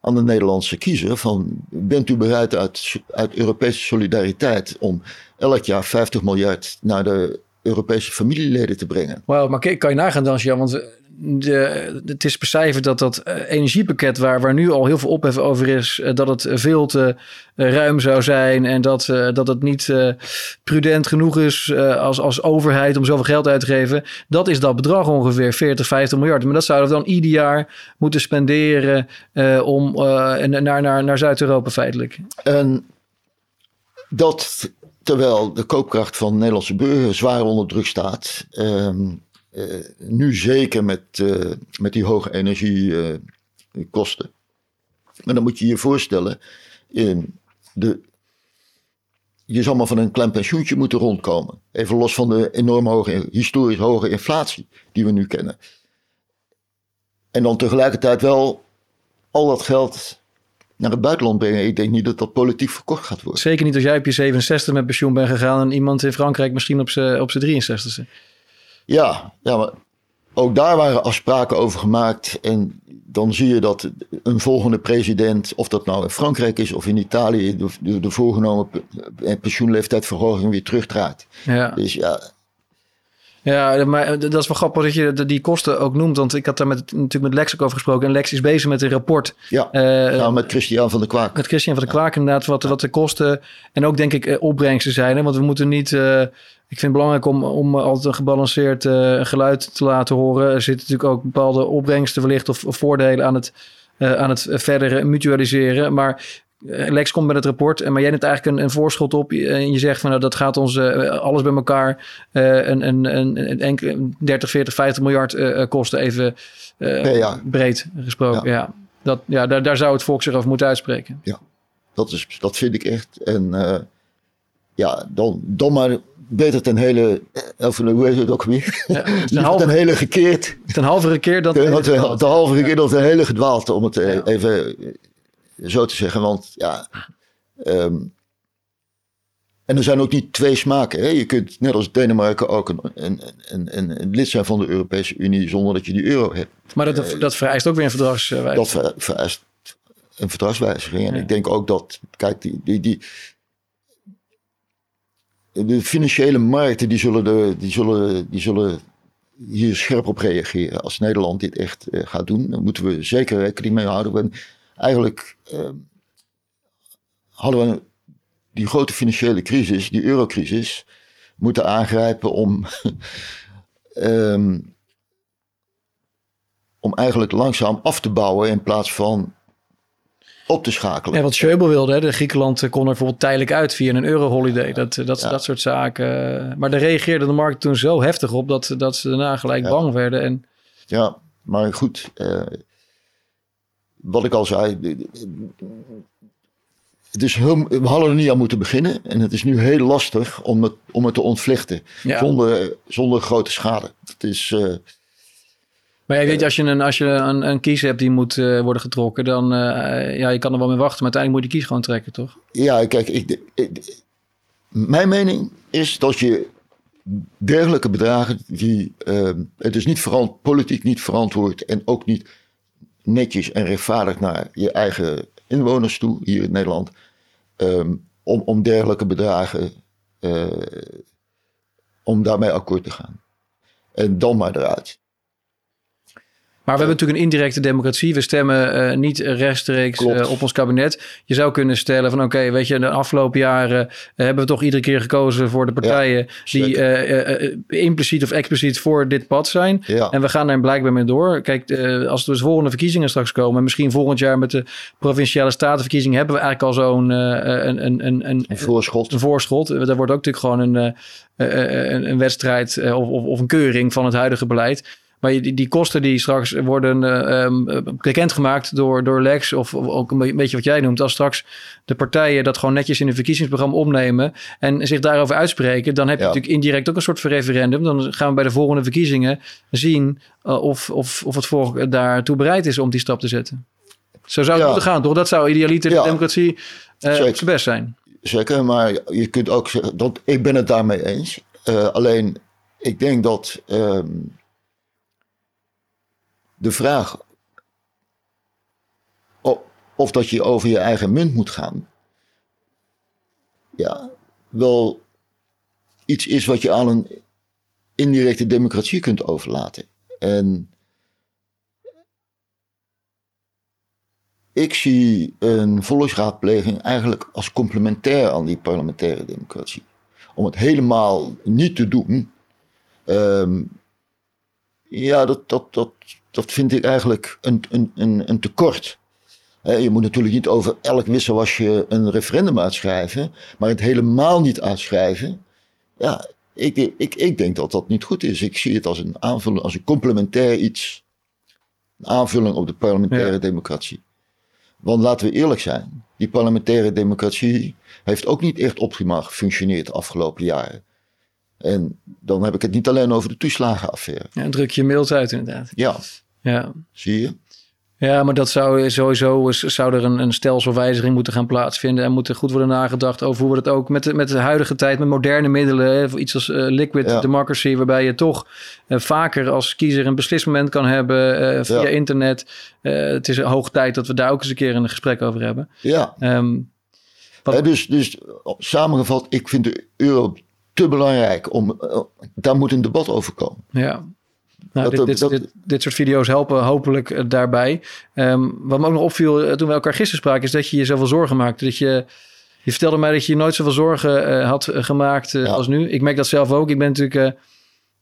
aan de Nederlandse kiezer. Van, bent u bereid uit, uit Europese solidariteit om elk jaar 50 miljard naar de Europese familieleden te brengen? Wauw, maar kan je nagaan dan, Jan, want de, het is becijferd dat dat uh, energiepakket waar, waar nu al heel veel ophef over is, uh, dat het veel te uh, ruim zou zijn en dat, dat het niet prudent genoeg is als, als overheid om zoveel geld uit te geven. Dat is dat bedrag ongeveer, 40, 50 miljard. Maar dat zouden we dan ieder jaar moeten spenderen om naar, naar, naar Zuid-Europa feitelijk. En dat terwijl de koopkracht van Nederlandse burgers zwaar onder druk staat. Um, uh, nu zeker met, uh, met die hoge energiekosten. Maar dan moet je je voorstellen, in de, je zal maar van een klein pensioentje moeten rondkomen. Even los van de enorm hoge, historisch hoge inflatie die we nu kennen. En dan tegelijkertijd wel al dat geld naar het buitenland brengen. Ik denk niet dat dat politiek verkocht gaat worden. Zeker niet als jij op je 67 met pensioen bent gegaan en iemand in Frankrijk misschien op zijn op 63ste. Ja, ja, maar ook daar waren afspraken over gemaakt. En dan zie je dat een volgende president, of dat nou in Frankrijk is of in Italië, de, de, de voorgenomen pensioenleeftijdverhoging weer terugdraait. Ja. Dus ja. Ja, maar dat is wel grappig dat je die kosten ook noemt. Want ik had daar met, natuurlijk met Lex ook over gesproken. En Lex is bezig met een rapport. Ja, uh, nou, met Christian van der Kwaak. Met Christian van der Kwaak inderdaad. Wat, wat de kosten en ook denk ik opbrengsten zijn. Hè? Want we moeten niet... Uh, ik vind het belangrijk om, om altijd een gebalanceerd uh, geluid te laten horen. Er zitten natuurlijk ook bepaalde opbrengsten wellicht of, of voordelen aan het, uh, aan het verder mutualiseren. Maar Lex komt met het rapport, maar jij neemt eigenlijk een, een voorschot op. En je zegt van nou, dat gaat ons alles bij elkaar een, een, een, een, enkele 30, 40, 50 miljard kosten. Even ja. breed gesproken. Ja. Ja. Dat, ja, daar, daar zou het volk zich over moeten uitspreken. Ja, dat, is, dat vind ik echt. En ja, dan, dan maar beter ten hele, of hoe heet het ook weer? Ja, ten, halve, ten hele gekeerd. Ten halve gekeerd dan ten, ten, ten halve gekeerd dan ten hele gedwaald, om het even zo te zeggen. Want ja, um, en er zijn ook niet twee smaken. Hè? Je kunt net als Denemarken ook een, een, een, een, lid zijn van de Europese Unie zonder dat je die euro hebt. Maar dat, dat vereist ook weer een verdragswijziging. Dat vereist een verdragswijziging. En Ja. ik denk ook dat, kijk, die, die, die, de financiële markten die zullen, de, die, zullen, die zullen hier scherp op reageren. Als Nederland dit echt uh, gaat doen, dan moeten we zeker rekening mee houden. We, eigenlijk uh, hadden we die grote financiële crisis, die eurocrisis, moeten aangrijpen om, ehm, om eigenlijk langzaam af te bouwen in plaats van op te schakelen. Ja, wat Schöbel wilde, hè? de Griekenland kon er bijvoorbeeld tijdelijk uit via een euro-holiday. Dat, dat, Ja. dat soort zaken. Maar daar reageerde de markt toen zo heftig op dat, dat ze daarna gelijk Ja. bang werden. En Ja, maar goed, eh, wat ik al zei, het is heel, we hadden er niet aan moeten beginnen en het is nu heel lastig om het, om het te ontvlechten ja. zonder, zonder grote schade. Het is, eh, Maar je weet, als je een, als je een, een kies hebt die moet eh, worden getrokken, dan eh, ja, je kan er wel mee wachten. Maar uiteindelijk moet je die kies gewoon trekken, toch? ja, kijk, ik, ik- mijn mening is dat je dergelijke bedragen, die, eh, het is niet verant, politiek niet verantwoord en ook niet netjes en rechtvaardig naar je eigen inwoners toe hier in Nederland, ehm, om, om dergelijke bedragen, eh, om daarmee akkoord te gaan. En dan maar eruit. Maar we hebben natuurlijk een indirecte democratie. We stemmen eh, niet rechtstreeks eh, op ons kabinet. Je zou kunnen stellen van oké, weet je, de afgelopen jaren eh, hebben we toch iedere keer gekozen voor de partijen die impliciet of expliciet voor dit pad zijn. Ja, En we gaan daar blijkbaar mee door. Kijk, als er dus volgende verkiezingen straks komen, en misschien volgend jaar met de provinciale statenverkiezingen, hebben we eigenlijk al zo'n een, een, een, een, een voorschot. een voorschot. Daar wordt ook natuurlijk gewoon een, een, een wedstrijd of, of, of een keuring van het huidige beleid. Maar die, die kosten die straks worden eh, bekendgemaakt door, door Lex of, of ook een be- beetje wat jij noemt. Als straks de partijen dat gewoon netjes in een verkiezingsprogramma opnemen en zich daarover uitspreken, dan heb je Ja. natuurlijk indirect ook een soort van referendum. Dan gaan we bij de volgende verkiezingen zien eh, of, of, of het volk daartoe bereid is om die stap te zetten. Zo zou het Ja. moeten gaan, toch? Dat zou idealiter de Ja. democratie eh op zijn best zijn. Zeker, maar je kunt ook zeggen, dat, ik ben het daarmee eens. Eh, alleen, ik denk dat ehm, de vraag of dat je over je eigen munt moet gaan, ja, wel iets is wat je aan een indirecte democratie kunt overlaten. En ik zie een volksraadpleging eigenlijk als complementair aan die parlementaire democratie. Om het helemaal niet te doen, ehm, ja, dat, dat, dat, dat vind ik eigenlijk een, een, een, een tekort. Je moet natuurlijk niet over elk wisselwasje een referendum uitschrijven, maar het helemaal niet uitschrijven. Ja, ik, ik, ik denk dat dat niet goed is. Ik zie het als een aanvulling, als een complementair iets. Een aanvulling op de parlementaire Ja. democratie. Want laten we eerlijk zijn, die parlementaire democratie heeft ook niet echt optimaal gefunctioneerd de afgelopen jaren. En dan heb ik het niet alleen over de toeslagenaffaire. Ja, druk je mails uit inderdaad. Ja, Ja, zie je? ja maar dat zou sowieso zou er een, een stelselwijziging moeten gaan plaatsvinden. En moet er goed worden nagedacht over hoe we dat ook met de, met de huidige tijd, met moderne middelen, iets als eh, liquid Ja. democracy, waarbij je toch eh, vaker als kiezer een beslismoment kan hebben eh, via Ja. internet. Het is hoog tijd dat we daar ook eens een keer een gesprek over hebben. Ja. Ehm, Wat- dus, dus samengevat, ik vind de euro te belangrijk om. daar moet een debat over komen. Ja. Nou, Dat- dit, dit, dat- dit, dit soort video's helpen hopelijk eh, daarbij. Ehm, wat me ook nog opviel eh, toen we elkaar gisteren spraken, is dat je je zoveel zorgen maakte. Dat je, je vertelde mij dat je je nooit zoveel zorgen eh, had gemaakt Ja. als nu. Ik merk dat zelf ook. Ik ben natuurlijk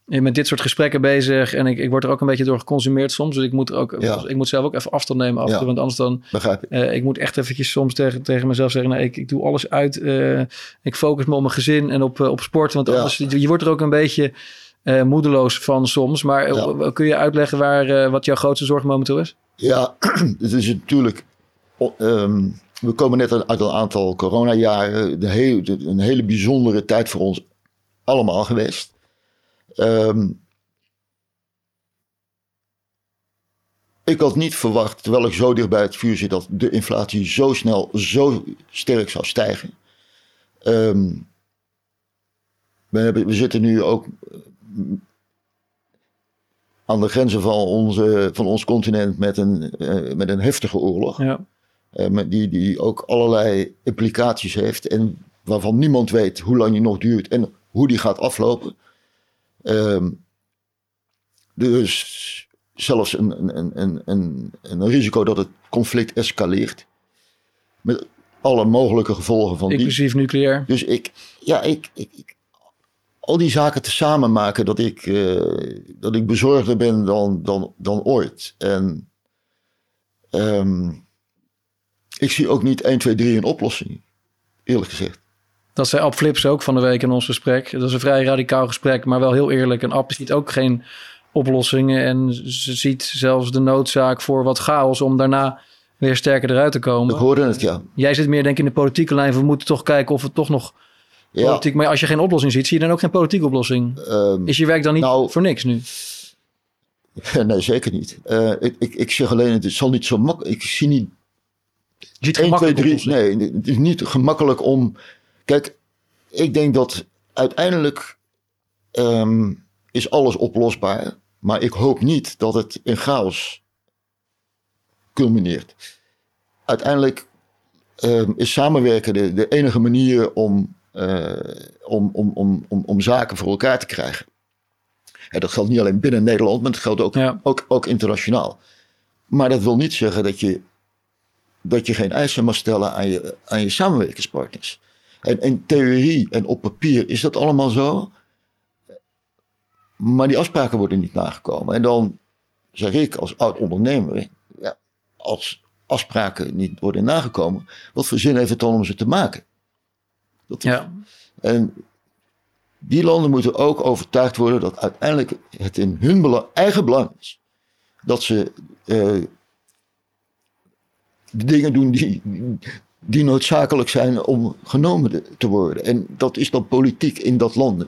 met dit soort gesprekken bezig en ik, ik word er ook een beetje door geconsumeerd soms. Dus ik moet, er ook, Ja. ik moet zelf ook even afstand nemen af Ja. want anders dan Begrijp ik? ik moet echt eventjes soms tegen, tegen mezelf zeggen... Nee, ik, ik doe alles uit. ik focus me op mijn gezin en op, op sport. Want anders, je wordt er ook een beetje eh, moedeloos van soms. Maar eh, Ja. kun je uitleggen waar, eh, wat jouw grootste zorg momenteel is? Ja, het is natuurlijk. ehm, we komen net uit een aantal coronajaren. De een hele bijzondere tijd voor ons allemaal geweest. Ehm, ik had niet verwacht, terwijl ik zo dicht bij het vuur zit, dat de inflatie zo snel, zo sterk zou stijgen. Ehm, we, hebben, we zitten nu ook aan de grenzen van, onze, van ons continent met een, eh, met een heftige oorlog. Ja. eh, met die, die ook allerlei implicaties heeft en waarvan niemand weet hoe lang die nog duurt en hoe die gaat aflopen. Ehm, dus zelfs een, een, een, een, een, een risico dat het conflict escaleert. Met alle mogelijke gevolgen van die. Inclusief nucleair. Dus ik, ja, ik, ik, ik- al die zaken tezamen maken dat ik, uh, dat ik bezorgder ben dan, dan, dan ooit. En um, ik zie ook niet 1, 2, 3 een oplossing, eerlijk gezegd. Dat zei Ab Flips ook van de week in ons gesprek. Dat is een vrij radicaal gesprek, maar wel heel eerlijk. En Ab ziet ook geen oplossingen en ze ziet zelfs de noodzaak voor wat chaos om daarna weer sterker eruit te komen. Ik hoorde het, ja. Jij zit meer denk ik in de politieke lijn. We moeten toch kijken of het toch nog ja. politiek... Maar als je geen oplossing ziet, zie je dan ook geen politieke oplossing. Um, is je werk dan niet nou, voor niks nu? Nee, zeker niet. Uh, ik, ik, ik zeg alleen, het zal niet zo makkelijk... Ik zie niet... Ziet 1, 2, 3, Nee, het is niet gemakkelijk om... Kijk, ik denk dat uiteindelijk um, is alles oplosbaar. Maar ik hoop niet dat het in chaos culmineert. Uiteindelijk um, is samenwerken de, de, enige manier om, om, om, om, om, om zaken voor elkaar te krijgen. En dat geldt niet alleen binnen Nederland, maar dat geldt ook, ja. ook, ook internationaal. Maar dat wil niet zeggen dat je, dat je geen eisen mag stellen aan je, aan je samenwerkingspartners. En in theorie en op papier is dat allemaal zo. Maar die afspraken worden niet nagekomen. En dan zeg ik als oud ondernemer, ja, als afspraken niet worden nagekomen, wat voor zin heeft het dan om ze te maken? Dat ja. En die landen moeten ook overtuigd worden dat uiteindelijk het in hun eigen belang is dat ze uh, de dingen doen die, die noodzakelijk zijn om genomen te worden. En dat is dan politiek in dat land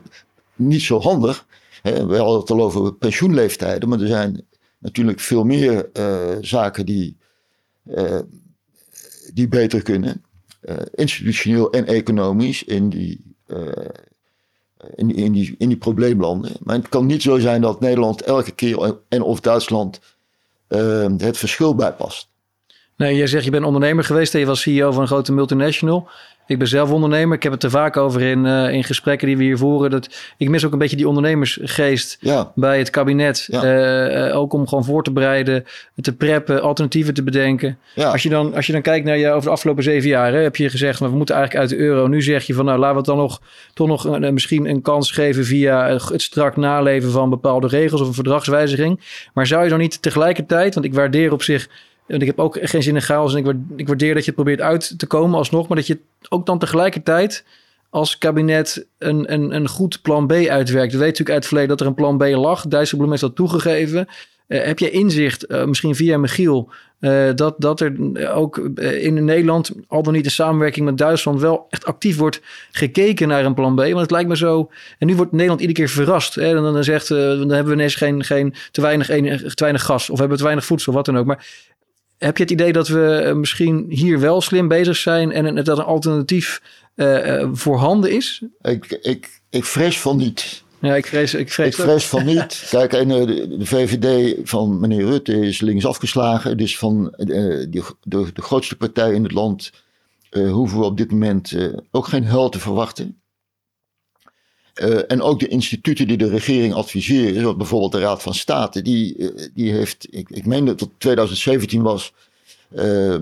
niet zo handig. We hadden het al over pensioenleeftijden, maar er zijn natuurlijk veel meer uh, zaken die, uh, die beter kunnen. Uh, institutioneel en economisch in die, in, in, die, in die probleemlanden. Maar het kan niet zo zijn dat Nederland elke keer en of Duitsland het verschil bijpast. Nee, jij zegt je bent ondernemer geweest en je was CEO van een grote multinational. Ik ben zelf ondernemer. Ik heb het er vaak over in, uh, in gesprekken die we hier voeren. Dat, ik mis ook een beetje die ondernemersgeest ja. bij het kabinet. Ja. Uh, ook om gewoon voor te bereiden, te preppen, alternatieven te bedenken. Ja. Als, je dan, als je dan kijkt naar je over de afgelopen zeven jaar, hè, heb je gezegd, we moeten eigenlijk uit de euro. Nu zeg je van, nou laten we het dan nog, toch nog een, misschien een kans geven via het strak naleven van bepaalde regels of een verdragswijziging. Maar zou je dan niet tegelijkertijd, want ik waardeer op zich en ik heb ook geen zin in chaos. En ik, waardeer dat je het probeert uit te komen alsnog. Maar dat je ook dan tegelijkertijd als kabinet een, een, een goed plan B uitwerkt. We weten natuurlijk uit het verleden dat er een plan B lag. Dijsselbloem heeft dat toegegeven. Uh, heb jij inzicht, uh, misschien via Michiel, uh, dat, dat er ook in Nederland, al dan niet de samenwerking met Duitsland, wel echt actief wordt gekeken naar een plan B? Want het lijkt me zo. En nu wordt Nederland iedere keer verrast. Hè? Dan, dan zegt, dan hebben we ineens geen, geen te, weinig, te weinig gas of hebben we te weinig voedsel, wat dan ook. Maar heb je het idee dat we eh, misschien hier wel slim bezig zijn en dat een alternatief uh, voorhanden is? Ik, ik, ik vrees van niet. Ja, ik vrees, ik vrees, ik vrees van niet. Kijk, en, de, de, VVD van meneer Rutte is links afgeslagen. Dus van de, de, de grootste partij in het land uh, hoeven we op dit moment uh, ook geen hel te verwachten. Uh, en ook de instituten die de regering adviseren, zoals bijvoorbeeld de Raad van State, die, uh, die heeft, ik, ik meen dat het 2017 was, uh,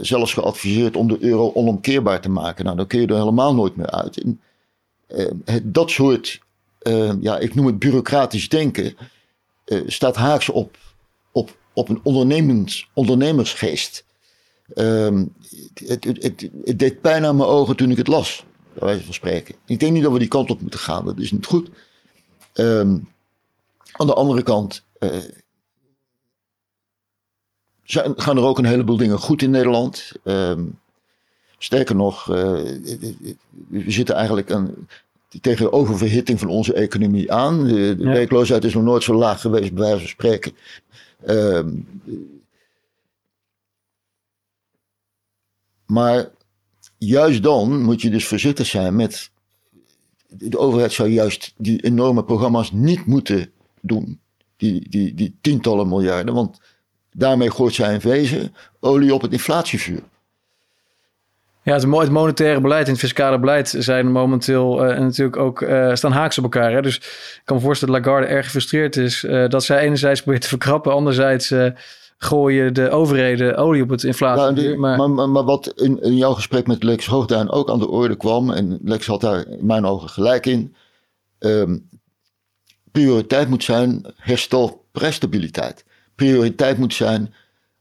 zelfs geadviseerd om de euro onomkeerbaar te maken. Nou, dan kun je er helemaal nooit meer uit. En, dat soort, ja, ik noem het bureaucratisch denken, staat haaks op, op, op een ondernemers, ondernemersgeest. Ehm, het, het, het deed pijn aan mijn ogen toen ik het las bij wijze van spreken. Ik denk niet dat we die kant op moeten gaan, dat is niet goed. Um, aan de andere kant uh, zijn, gaan er ook een heleboel dingen goed in Nederland. Um, sterker nog, uh, we zitten eigenlijk aan, tegen de oververhitting van onze economie aan. De, de ja. werkloosheid is nog nooit zo laag geweest, bij wijze van spreken. Um, maar juist dan moet je dus voorzichtig zijn met. De overheid zou juist die enorme programma's niet moeten doen. Die, die, die tientallen miljarden. Want daarmee gooit zij in wezen olie op het inflatievuur. Ja, het, monetaire beleid en het fiscale beleid zijn momenteel uh, natuurlijk ook uh, staan haaks op elkaar. Hè? Dus ik kan me voorstellen dat Lagarde erg gefrustreerd is. Uh, dat zij enerzijds probeert te verkrappen, anderzijds gooien de overheden olie op het inflatie. Ja, maar... Maar, maar, wat in, in, jouw gesprek met Lex Hoogduin ook aan de orde kwam, en Lex had daar in mijn ogen gelijk in, ehm, prioriteit moet zijn herstel prijsstabiliteit. Prioriteit moet zijn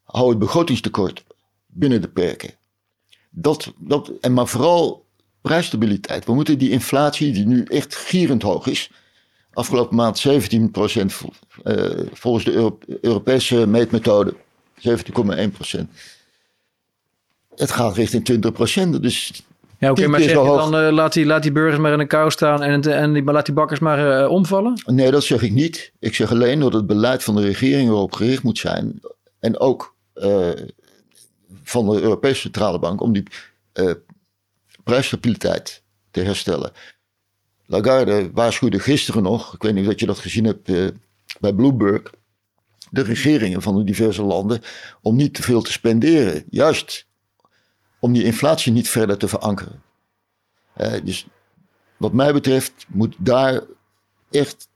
hou het begrotingstekort binnen de perken. Dat, dat, en maar vooral prijsstabiliteit. We moeten die inflatie, die nu echt gierend hoog is, afgelopen maand 17 procent, uh, volgens de Euro Europese meetmethode 17,1% Het gaat richting 20 procent. Dus ja, oké, maar zeg je dan uh, laat, die, laat die burgers maar in een kou staan en, en die, laat die bakkers maar uh, omvallen? Nee, dat zeg ik niet. Ik zeg alleen dat het beleid van de regering erop gericht moet zijn. En ook uh, van de Europese Centrale Bank om die prijsstabiliteit te herstellen. Lagarde waarschuwde gisteren nog, ik weet niet of je dat gezien hebt bij Bloomberg, de regeringen van de diverse landen om niet te veel te spenderen. Juist om die inflatie niet verder te verankeren. Uh, dus wat mij betreft moet daar echt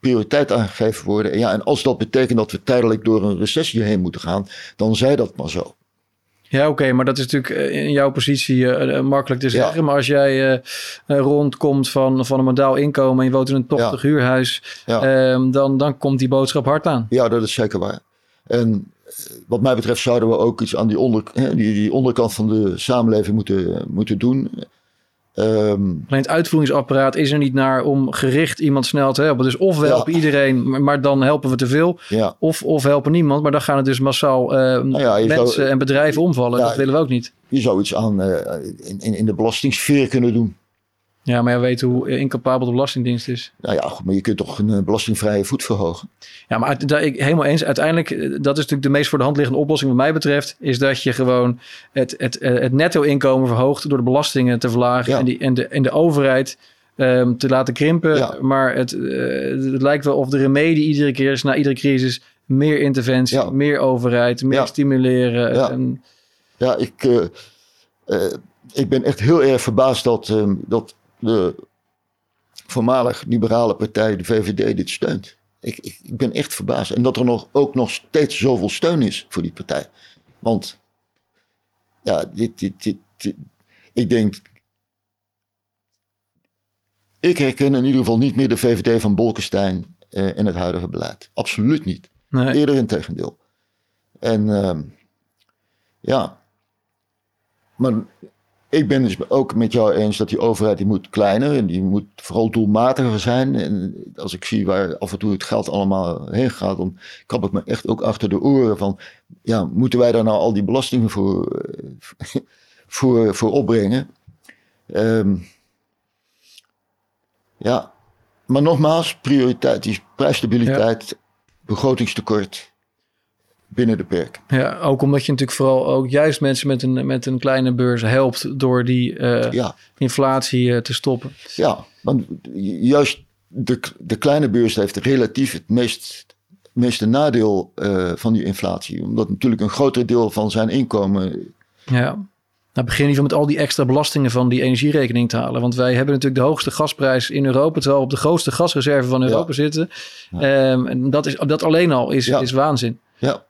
prioriteit aan gegeven worden. En, ja, en als dat betekent dat we tijdelijk door een recessie heen moeten gaan, dan zij dat maar zo. Ja, oké, maar dat is natuurlijk eh, in jouw positie uh, makkelijk te zeggen. Maar als jij uh, rondkomt van, van een modaal inkomen en je woont in een tochtig ja. huurhuis, ehm, dan, dan komt die boodschap hard aan. Ja, dat is zeker waar. En wat mij betreft zouden we ook iets aan die, onder, die, die onderkant van de samenleving moeten, moeten doen. Um, Alleen het uitvoeringsapparaat is er niet naar om gericht iemand snel te helpen. Dus of we ja. helpen iedereen, maar dan helpen we te veel. Ja. Of, of helpen niemand, maar dan gaan het dus massaal uh, nou ja, mensen zou, en bedrijven omvallen. dat willen we ook niet. Je zou iets aan uh, in, in de belastingsfeer kunnen doen. Ja, maar je weet hoe incapabel de Belastingdienst is. Nou ja, goed, maar je kunt toch een belastingvrije voet verhogen? Ja, maar daar, ik helemaal eens. Uiteindelijk, dat is natuurlijk de meest voor de hand liggende oplossing wat mij betreft, is dat je gewoon het, het, het netto-inkomen verhoogt door de belastingen te verlagen en, die, en, de, en de overheid um, te laten krimpen. Ja. Maar het, uh, het lijkt wel of de remedie iedere keer is, na iedere crisis, meer interventie, Ja. meer overheid, meer stimuleren. Ja. En, Ja, ik, eh, eh, ik ben echt heel erg verbaasd dat, ehm, dat de voormalig liberale partij, de VVD, dit steunt. Ik, ik, ik ben echt verbaasd. En dat er nog, ook nog steeds zoveel steun is voor die partij. Want, ja, dit, dit, dit, dit- ik denk. Ik herken in ieder geval niet meer de VVD van Bolkestein eh, in het huidige beleid. Absoluut niet. nee. Eerder in tegendeel. En ehm, ja, maar ik ben dus ook met jou eens dat die overheid die moet kleiner en die moet vooral doelmatiger zijn. En als ik zie waar af en toe het geld allemaal heen gaat, dan krap ik me echt ook achter de oren van, ja, moeten wij daar nou al die belastingen voor, eh, voor, voor opbrengen? Ehm, ja, maar nogmaals, prioriteit is prijsstabiliteit, begrotingstekort binnen de perk. Ja, ook omdat je natuurlijk vooral ook juist mensen met een, met een kleine beurs helpt door die eh, Ja, inflatie eh, te stoppen. ja, want juist de, de kleine beurs heeft relatief het meest, meeste nadeel eh, van die inflatie. Omdat natuurlijk een groter deel van zijn inkomen. Ja. Nou, begin niet met al die extra belastingen van die energierekening te halen. Want wij hebben natuurlijk de hoogste gasprijs in Europa, terwijl we op de grootste gasreserve van Europa zitten. Ehm, en dat, is, dat alleen al is, Ja. is waanzin. Ja,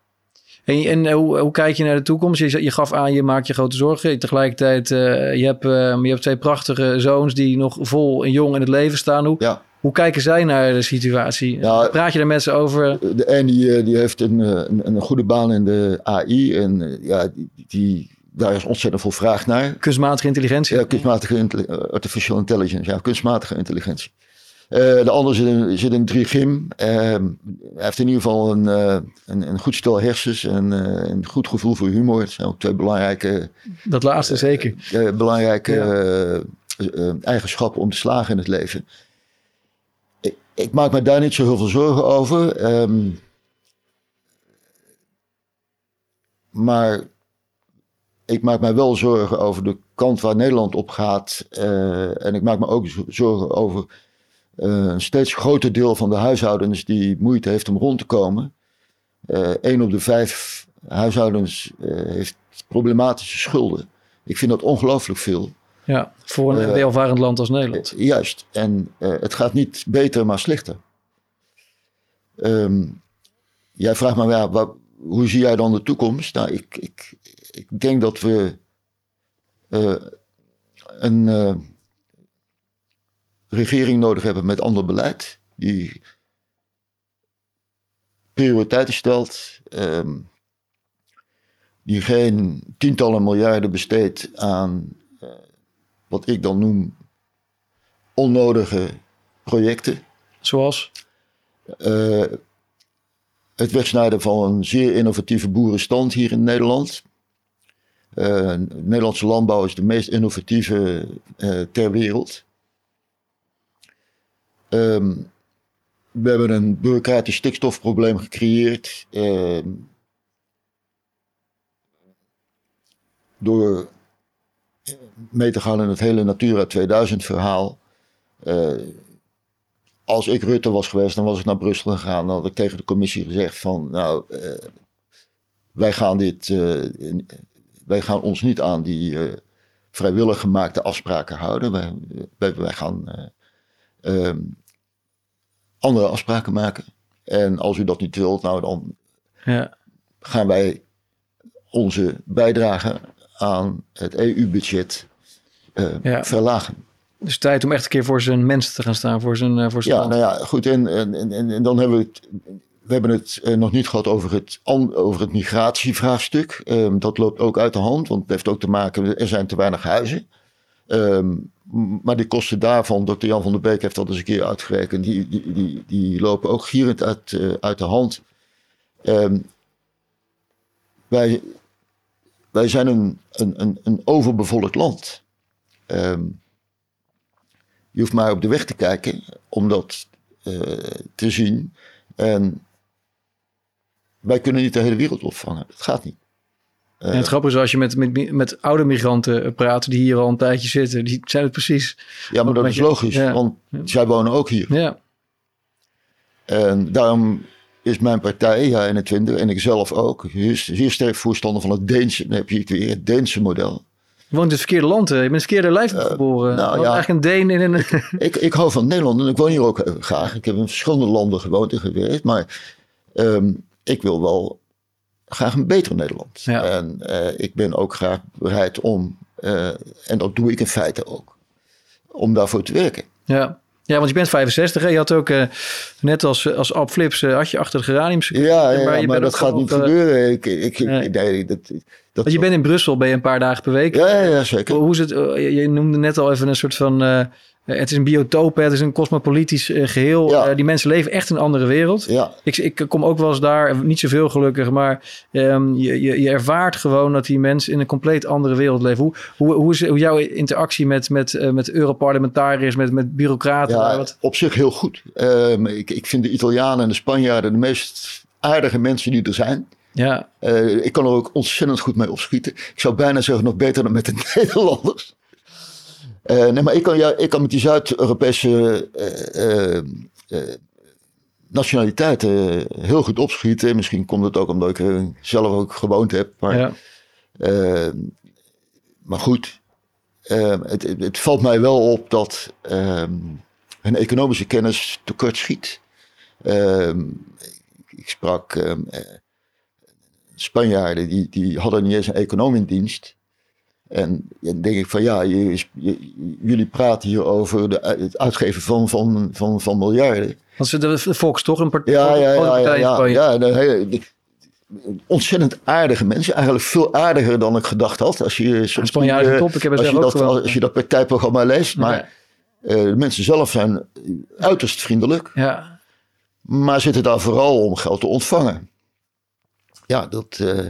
En, en hoe, hoe kijk je naar de toekomst? Je, je gaf aan, je maakt je grote zorgen. Tegelijkertijd, eh, je, hebt, eh, je hebt twee prachtige zoons die nog vol en jong in het leven staan. Hoe, ja. hoe kijken zij naar de situatie? Ja. Praat je daar met ze over? De die, eh, die heeft een, een, een goede baan in de AI. En ja, die, die, daar is ontzettend veel vraag naar. Kunstmatige intelligentie? Ja, kunstmatige intelli- artificial intelligence, ja, kunstmatige intelligentie. Eh, de ander zit in, zit in 3GIM. Eh, hij heeft in ieder geval een, eh, een, een goed stel hersens en een goed gevoel voor humor. Dat zijn ook twee belangrijke, Dat laatste zeker. belangrijke Ja. eigenschappen om te slagen in het leven. Ik, ik maak me daar niet zo heel veel zorgen over. ehm, maar ik maak mij wel zorgen over de kant waar Nederland op gaat. en ik maak me ook zo- zorgen over een steeds groter deel van de huishoudens die moeite heeft om rond te komen. Eén op de vijf huishoudens eh, heeft problematische schulden. Ik vind dat ongelooflijk veel. Ja, voor een Eh, welvarend land als Nederland. Eh, Juist. En eh, het gaat niet beter, maar slechter. Ehm, jij vraagt me, ja, wa- hoe zie jij dan de toekomst? Nou, ik, ik, ik denk dat we eh, een, eh, regering nodig hebben met ander beleid. Die prioriteiten stelt. ehm, die geen tientallen miljarden besteedt aan eh, wat ik dan noem onnodige projecten. Zoals? Eh, het wegsnijden van een zeer innovatieve boerenstand hier in Nederland. Eh, Nederlandse landbouw is de meest innovatieve ter wereld. Ehm, we hebben een bureaucratisch stikstofprobleem gecreëerd. ehm, door mee te gaan in het hele Natura 2000 verhaal. Eh, als ik Rutte was geweest, dan was ik naar Brussel gegaan. Dan had ik tegen de commissie gezegd van, nou, eh, wij gaan dit, eh, wij gaan ons niet aan die vrijwillig gemaakte afspraken houden. Wij, wij, wij gaan eh, ehm, andere afspraken maken. En als u dat niet wilt, nou dan Ja. gaan wij onze bijdrage aan het EU-budget eh, Ja. verlagen. Dus tijd om echt een keer voor zijn mensen te gaan staan, voor zijn, eh, voor zijn Ja, land. nou ja, goed. En, en, en, en dan hebben we het. We hebben het eh, nog niet gehad over het, over het migratievraagstuk. Ehm, dat loopt ook uit de hand, want het heeft ook te maken. Er zijn te weinig huizen. Ehm, maar die kosten daarvan, Dr. Jan van der Beek heeft dat eens een keer uitgerekend. Die, die, die, die lopen ook gierend uit, eh, uit de hand. Ehm, wij, wij zijn een, een, een, een overbevolkt land. Ehm, je hoeft maar op de weg te kijken om dat eh, te zien. En wij kunnen niet de hele wereld opvangen. Dat gaat niet. En het grappige is, als je met, met, met oude migranten eh, praat, die hier al een tijdje zitten, die zijn het precies. Ja, maar dat is logisch, ja. want zij wonen ook hier. Ja, En daarom is mijn partij, ja 21, en ik zelf ook, zeer, sterk voorstander van het Deense, dan heb je het weer, het Deense model. je woont in het verkeerde land. hè. Je bent in het verkeerde lijf geboren. nou ja. Eigenlijk een Deen in een... Ik, ik hou van Nederland en ik woon hier ook eh, graag. Ik heb in verschillende landen gewoond en gewerkt, maar ehm, ik wil wel graag een beter Nederland. Ja. En eh, ik ben ook graag bereid om, eh, en dat doe ik in feite ook, om daarvoor te werken. ja. ja, want je bent 65. Hè? Je had ook, eh, net als, als Ab Flips, had je achter de geraniums. Ja, ja, Maar dat gaat niet gebeuren. Ik, ik, ik- nee. nee, dat, dat, Want je bent in Brussel, ben je een paar dagen per week. ja, ja, ja, zeker. Hoe is het? Je je noemde net al even een soort van. Eh, het is een biotoop, het is een cosmopolitisch eh, geheel. Ja. Eh, die mensen leven echt in een andere wereld. Ja, Ik, ik kom ook wel eens daar, niet zoveel gelukkig, maar ehm, je, je, je ervaart gewoon dat die mensen in een compleet andere wereld leven. Hoe, hoe, hoe is hoe jouw interactie met, met, met Europarlementariërs, met, met bureaucraten? ja Wat, op zich heel goed. Ehm, ik, ik vind de Italianen en de Spanjaarden de meest aardige mensen die er zijn. ja, ik kan er ook ontzettend goed mee opschieten. Ik zou bijna zeggen nog beter dan met de Nederlanders. Eh, nee, maar ik kan, ja, ik kan met die Zuid-Europese eh, eh, nationaliteiten heel goed opschieten. Misschien komt het ook omdat ik zelf ook gewoond heb. Maar, ja, maar goed, het, het, valt mij wel op dat ehm, hun economische kennis tekort schiet. Ehm, ik, sprak ehm, eh, Spanjaarden, die, die hadden niet eens een econoom in dienst. En dan denk ik van ja, je- je- jullie praten hier over de, het uitgeven van, van, van, van miljarden. want ze- de, Volks toch een partij? Ja, ja, ja, ja, ja, ja de hele- de- ontzettend aardige mensen. Eigenlijk veel aardiger dan ik gedacht had. Als je soms top, ik heb als je ook dat, als je dat partijprogramma leest. Maar eh, de mensen zelf zijn uiterst vriendelijk. Ja, Maar zitten daar vooral om geld te ontvangen. Ja, dat. eh,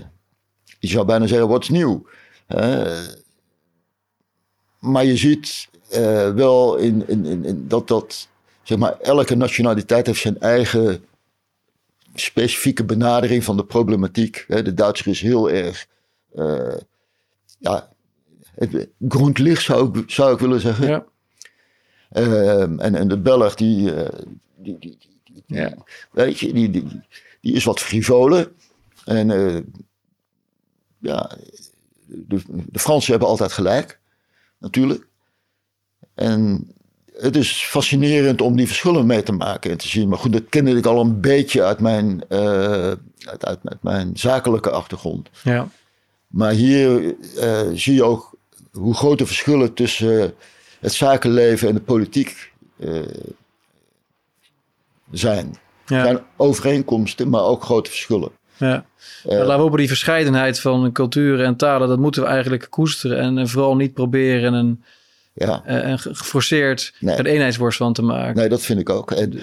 je zou bijna zeggen, wat is nieuw? Maar je ziet eh, wel in, in, in, in dat, dat zeg maar, elke nationaliteit heeft zijn eigen specifieke benadering van de problematiek. De Duitser is heel erg. eh ja, het, grondlicht zou ik, zou ik willen zeggen. ja, Ehm, en, en de Belg, die, eh, die, die, die- die- Ja. weet je, die, die, die is wat frivoler. En ja, de, de Fransen hebben altijd gelijk, natuurlijk. En het is fascinerend om die verschillen mee te maken en te zien. Maar goed, dat kende ik al een beetje uit mijn, eh, uit, uit, uit mijn zakelijke achtergrond. ja. Maar hier eh, zie je ook hoe grote verschillen tussen het zakenleven en de politiek eh, zijn. Er zijn overeenkomsten, maar ook grote verschillen. Ja. Maar laten we hopen die verscheidenheid van culturen en talen, dat moeten we eigenlijk koesteren. En, eh, vooral niet proberen een, ja, eh, een ge- geforceerd Nee. een eenheidsworst van te maken. nee, dat vind ik ook. En,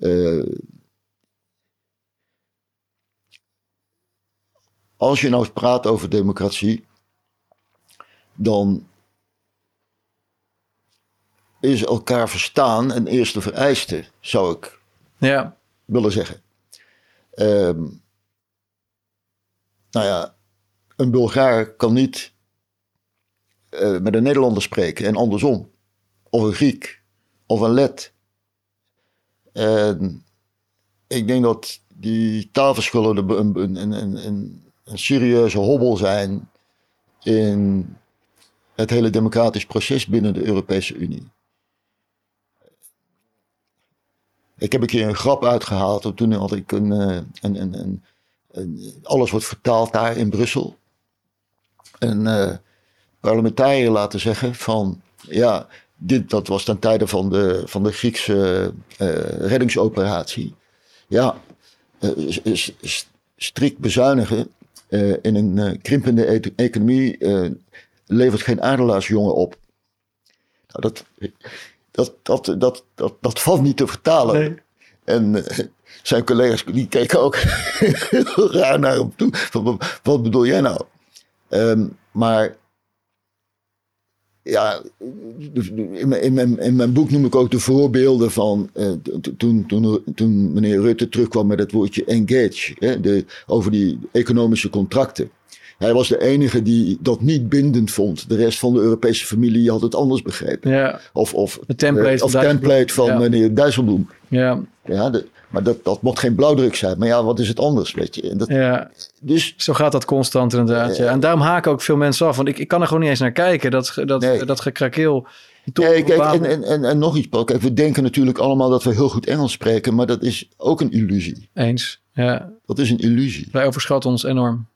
eh, als je nou praat over democratie, dan is elkaar verstaan een eerste vereiste, zou ik Ja, willen zeggen. Ehm, nou ja, een Bulgaar kan niet eh, met een Nederlander spreken en andersom. Of een Griek, of een Let. En ik denk dat die taalverschillen een, een, een, een, serieuze hobbel zijn in het hele democratisch proces binnen de Europese Unie. Ik heb een keer een grap uitgehaald. Toen had ik een, eh, een, een- alles wordt vertaald daar in Brussel. Een eh, parlementariër laten zeggen van ja, dit, dat was ten tijde van de, van de Griekse eh, reddingsoperatie. Ja, eh, s- strikt bezuinigen eh, in een eh, krimpende e- economie eh, levert geen adelaarsjongen op. Nou, dat, dat, dat, dat, dat, dat valt niet te vertalen. Nee. En eh, zijn collega's die keken ook heel raar naar hem toe. Van, wat- bedoel jij nou? Ehm, maar ja, in mijn, in, mijn, in mijn boek noem ik ook de voorbeelden van eh, to- toen, toen, toen meneer Rutte terugkwam met het woordje engage, hè, de, over die economische contracten. Hij was de enige die dat niet bindend vond. De rest van de Europese familie had het anders begrepen. ja, Of, of, De template eh, van of template van Ja. meneer Dijsselbloem. ja, Ja, de- maar dat, dat mocht geen blauwdruk zijn. Maar ja, wat is het anders, weet je? Dat, ja. Dus Zo gaat dat constant inderdaad. Ja. En daarom haken ook veel mensen af. Want ik, ik kan er gewoon niet eens naar kijken. Dat, dat, Nee. dat gekrakeel. Nee, kijk, en, en, en, en nog iets, Paul. Kijk, we denken natuurlijk allemaal dat we heel goed Engels spreken, maar dat is ook een illusie. Eens. Ja, Dat is een illusie. wij overschatten ons enorm.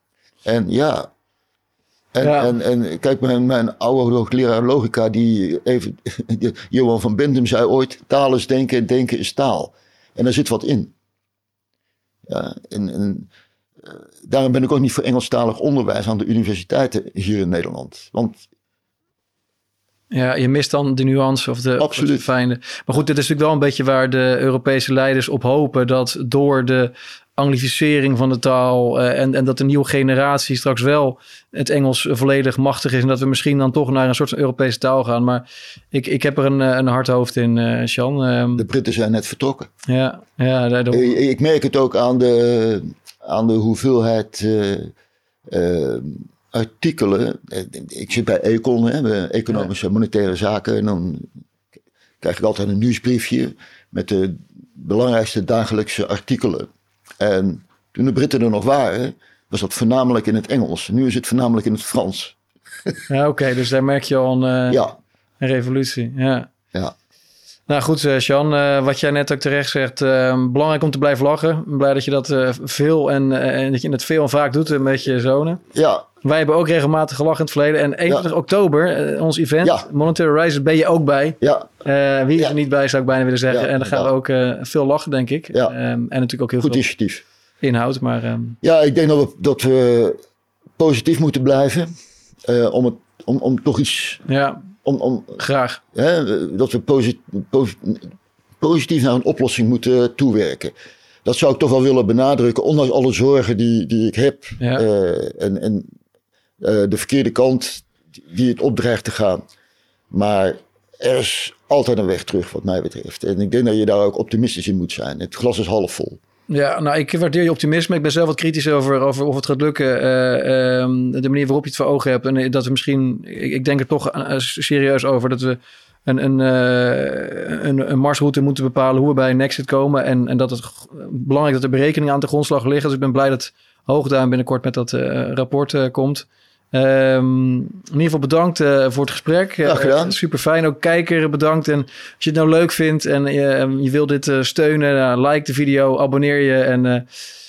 En ja. En, Ja. en, en kijk, mijn, mijn oude hoogleraar logica, die even, die- Johan van Bendem zei ooit: taal is denken en denken is taal. En daar zit wat in. Ja, en, en eh, daarom ben ik ook niet voor Engelstalig onderwijs aan de universiteiten hier in Nederland. Want Ja, je mist dan de nuance of de, of het fijne. Maar goed, dit is natuurlijk wel een beetje waar de Europese leiders op hopen. Dat door de anglificering van de taal eh, en, en dat de nieuwe generatie straks wel het Engels volledig machtig is. En dat we misschien dan toch naar een soort van Europese taal gaan. Maar ik, ik heb er een, eh, een hard hoofd in, eh Sjan. Ehm, de Britten zijn net vertrokken. ja, ja, Ik, ik merk het ook aan de, aan de hoeveelheid artikelen. Ik zit bij Econ, hè, Economische en Monetaire Zaken. En dan krijg ik altijd een nieuwsbriefje met de belangrijkste dagelijkse artikelen. En toen de Britten er nog waren, was dat voornamelijk in het Engels. Nu is het voornamelijk in het Frans. ja oké. dus daar merk je al een, eh, Ja, een revolutie. Ja. ja. Nou goed, eh, Sjan, eh, wat jij net ook terecht zegt, eh, belangrijk om te blijven lachen. Blij dat je dat veel en, en dat je het veel en vaak doet met je zonen. ja, Wij hebben ook regelmatig gelachen in het verleden. En 21 oktober, ons event, Ja. Monetary ben je ook bij. ja, wie is er niet bij, zou ik bijna willen zeggen. En dan gaan we ook veel lachen, denk ik. Ja. Ehm, en natuurlijk ook heel goed veel initiatief. inhoud. Maar ehm, Ja, ik denk dat we, dat we positief moeten blijven. om, het, om, om toch iets. ja, Om, om, graag. hè, dat we posi- posi- positief naar een oplossing moeten toewerken. Dat zou ik toch wel willen benadrukken, ondanks alle zorgen die, die ik heb. Ja. eh, en en eh, de verkeerde kant die het opdreigt te gaan. Maar er is altijd een weg terug, wat mij betreft. En ik denk dat je daar ook optimistisch in moet zijn. Het glas is half vol. Ja, nou, ik waardeer je optimisme. Ik ben zelf wat kritisch over, over of het gaat lukken. eh, ehm, de manier waarop je het voor ogen hebt. En eh, dat we misschien, ik, denk er toch eh, serieus over dat we een, een, een, marsroute moeten bepalen hoe we bij een exit komen. En, en dat het belangrijk dat er berekeningen aan de grondslag liggen. Dus ik ben blij dat Hoogduin binnenkort met dat rapport komt. Ehm, in ieder geval bedankt eh, voor het gesprek. Graag gedaan. super fijn. Ook kijker bedankt. En als je het nou leuk vindt en je, je wil dit eh, steunen, like de video, abonneer je. En eh,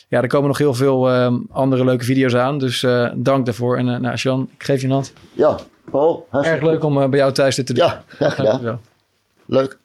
ja, er komen nog heel veel ehm, andere leuke video's aan. Dus eh, dank daarvoor. En nou, Jean, ik geef je een hand. Ja, Paul. Erg leuk om bij jou thuis dit te doen. Ja, graag gedaan. Leuk.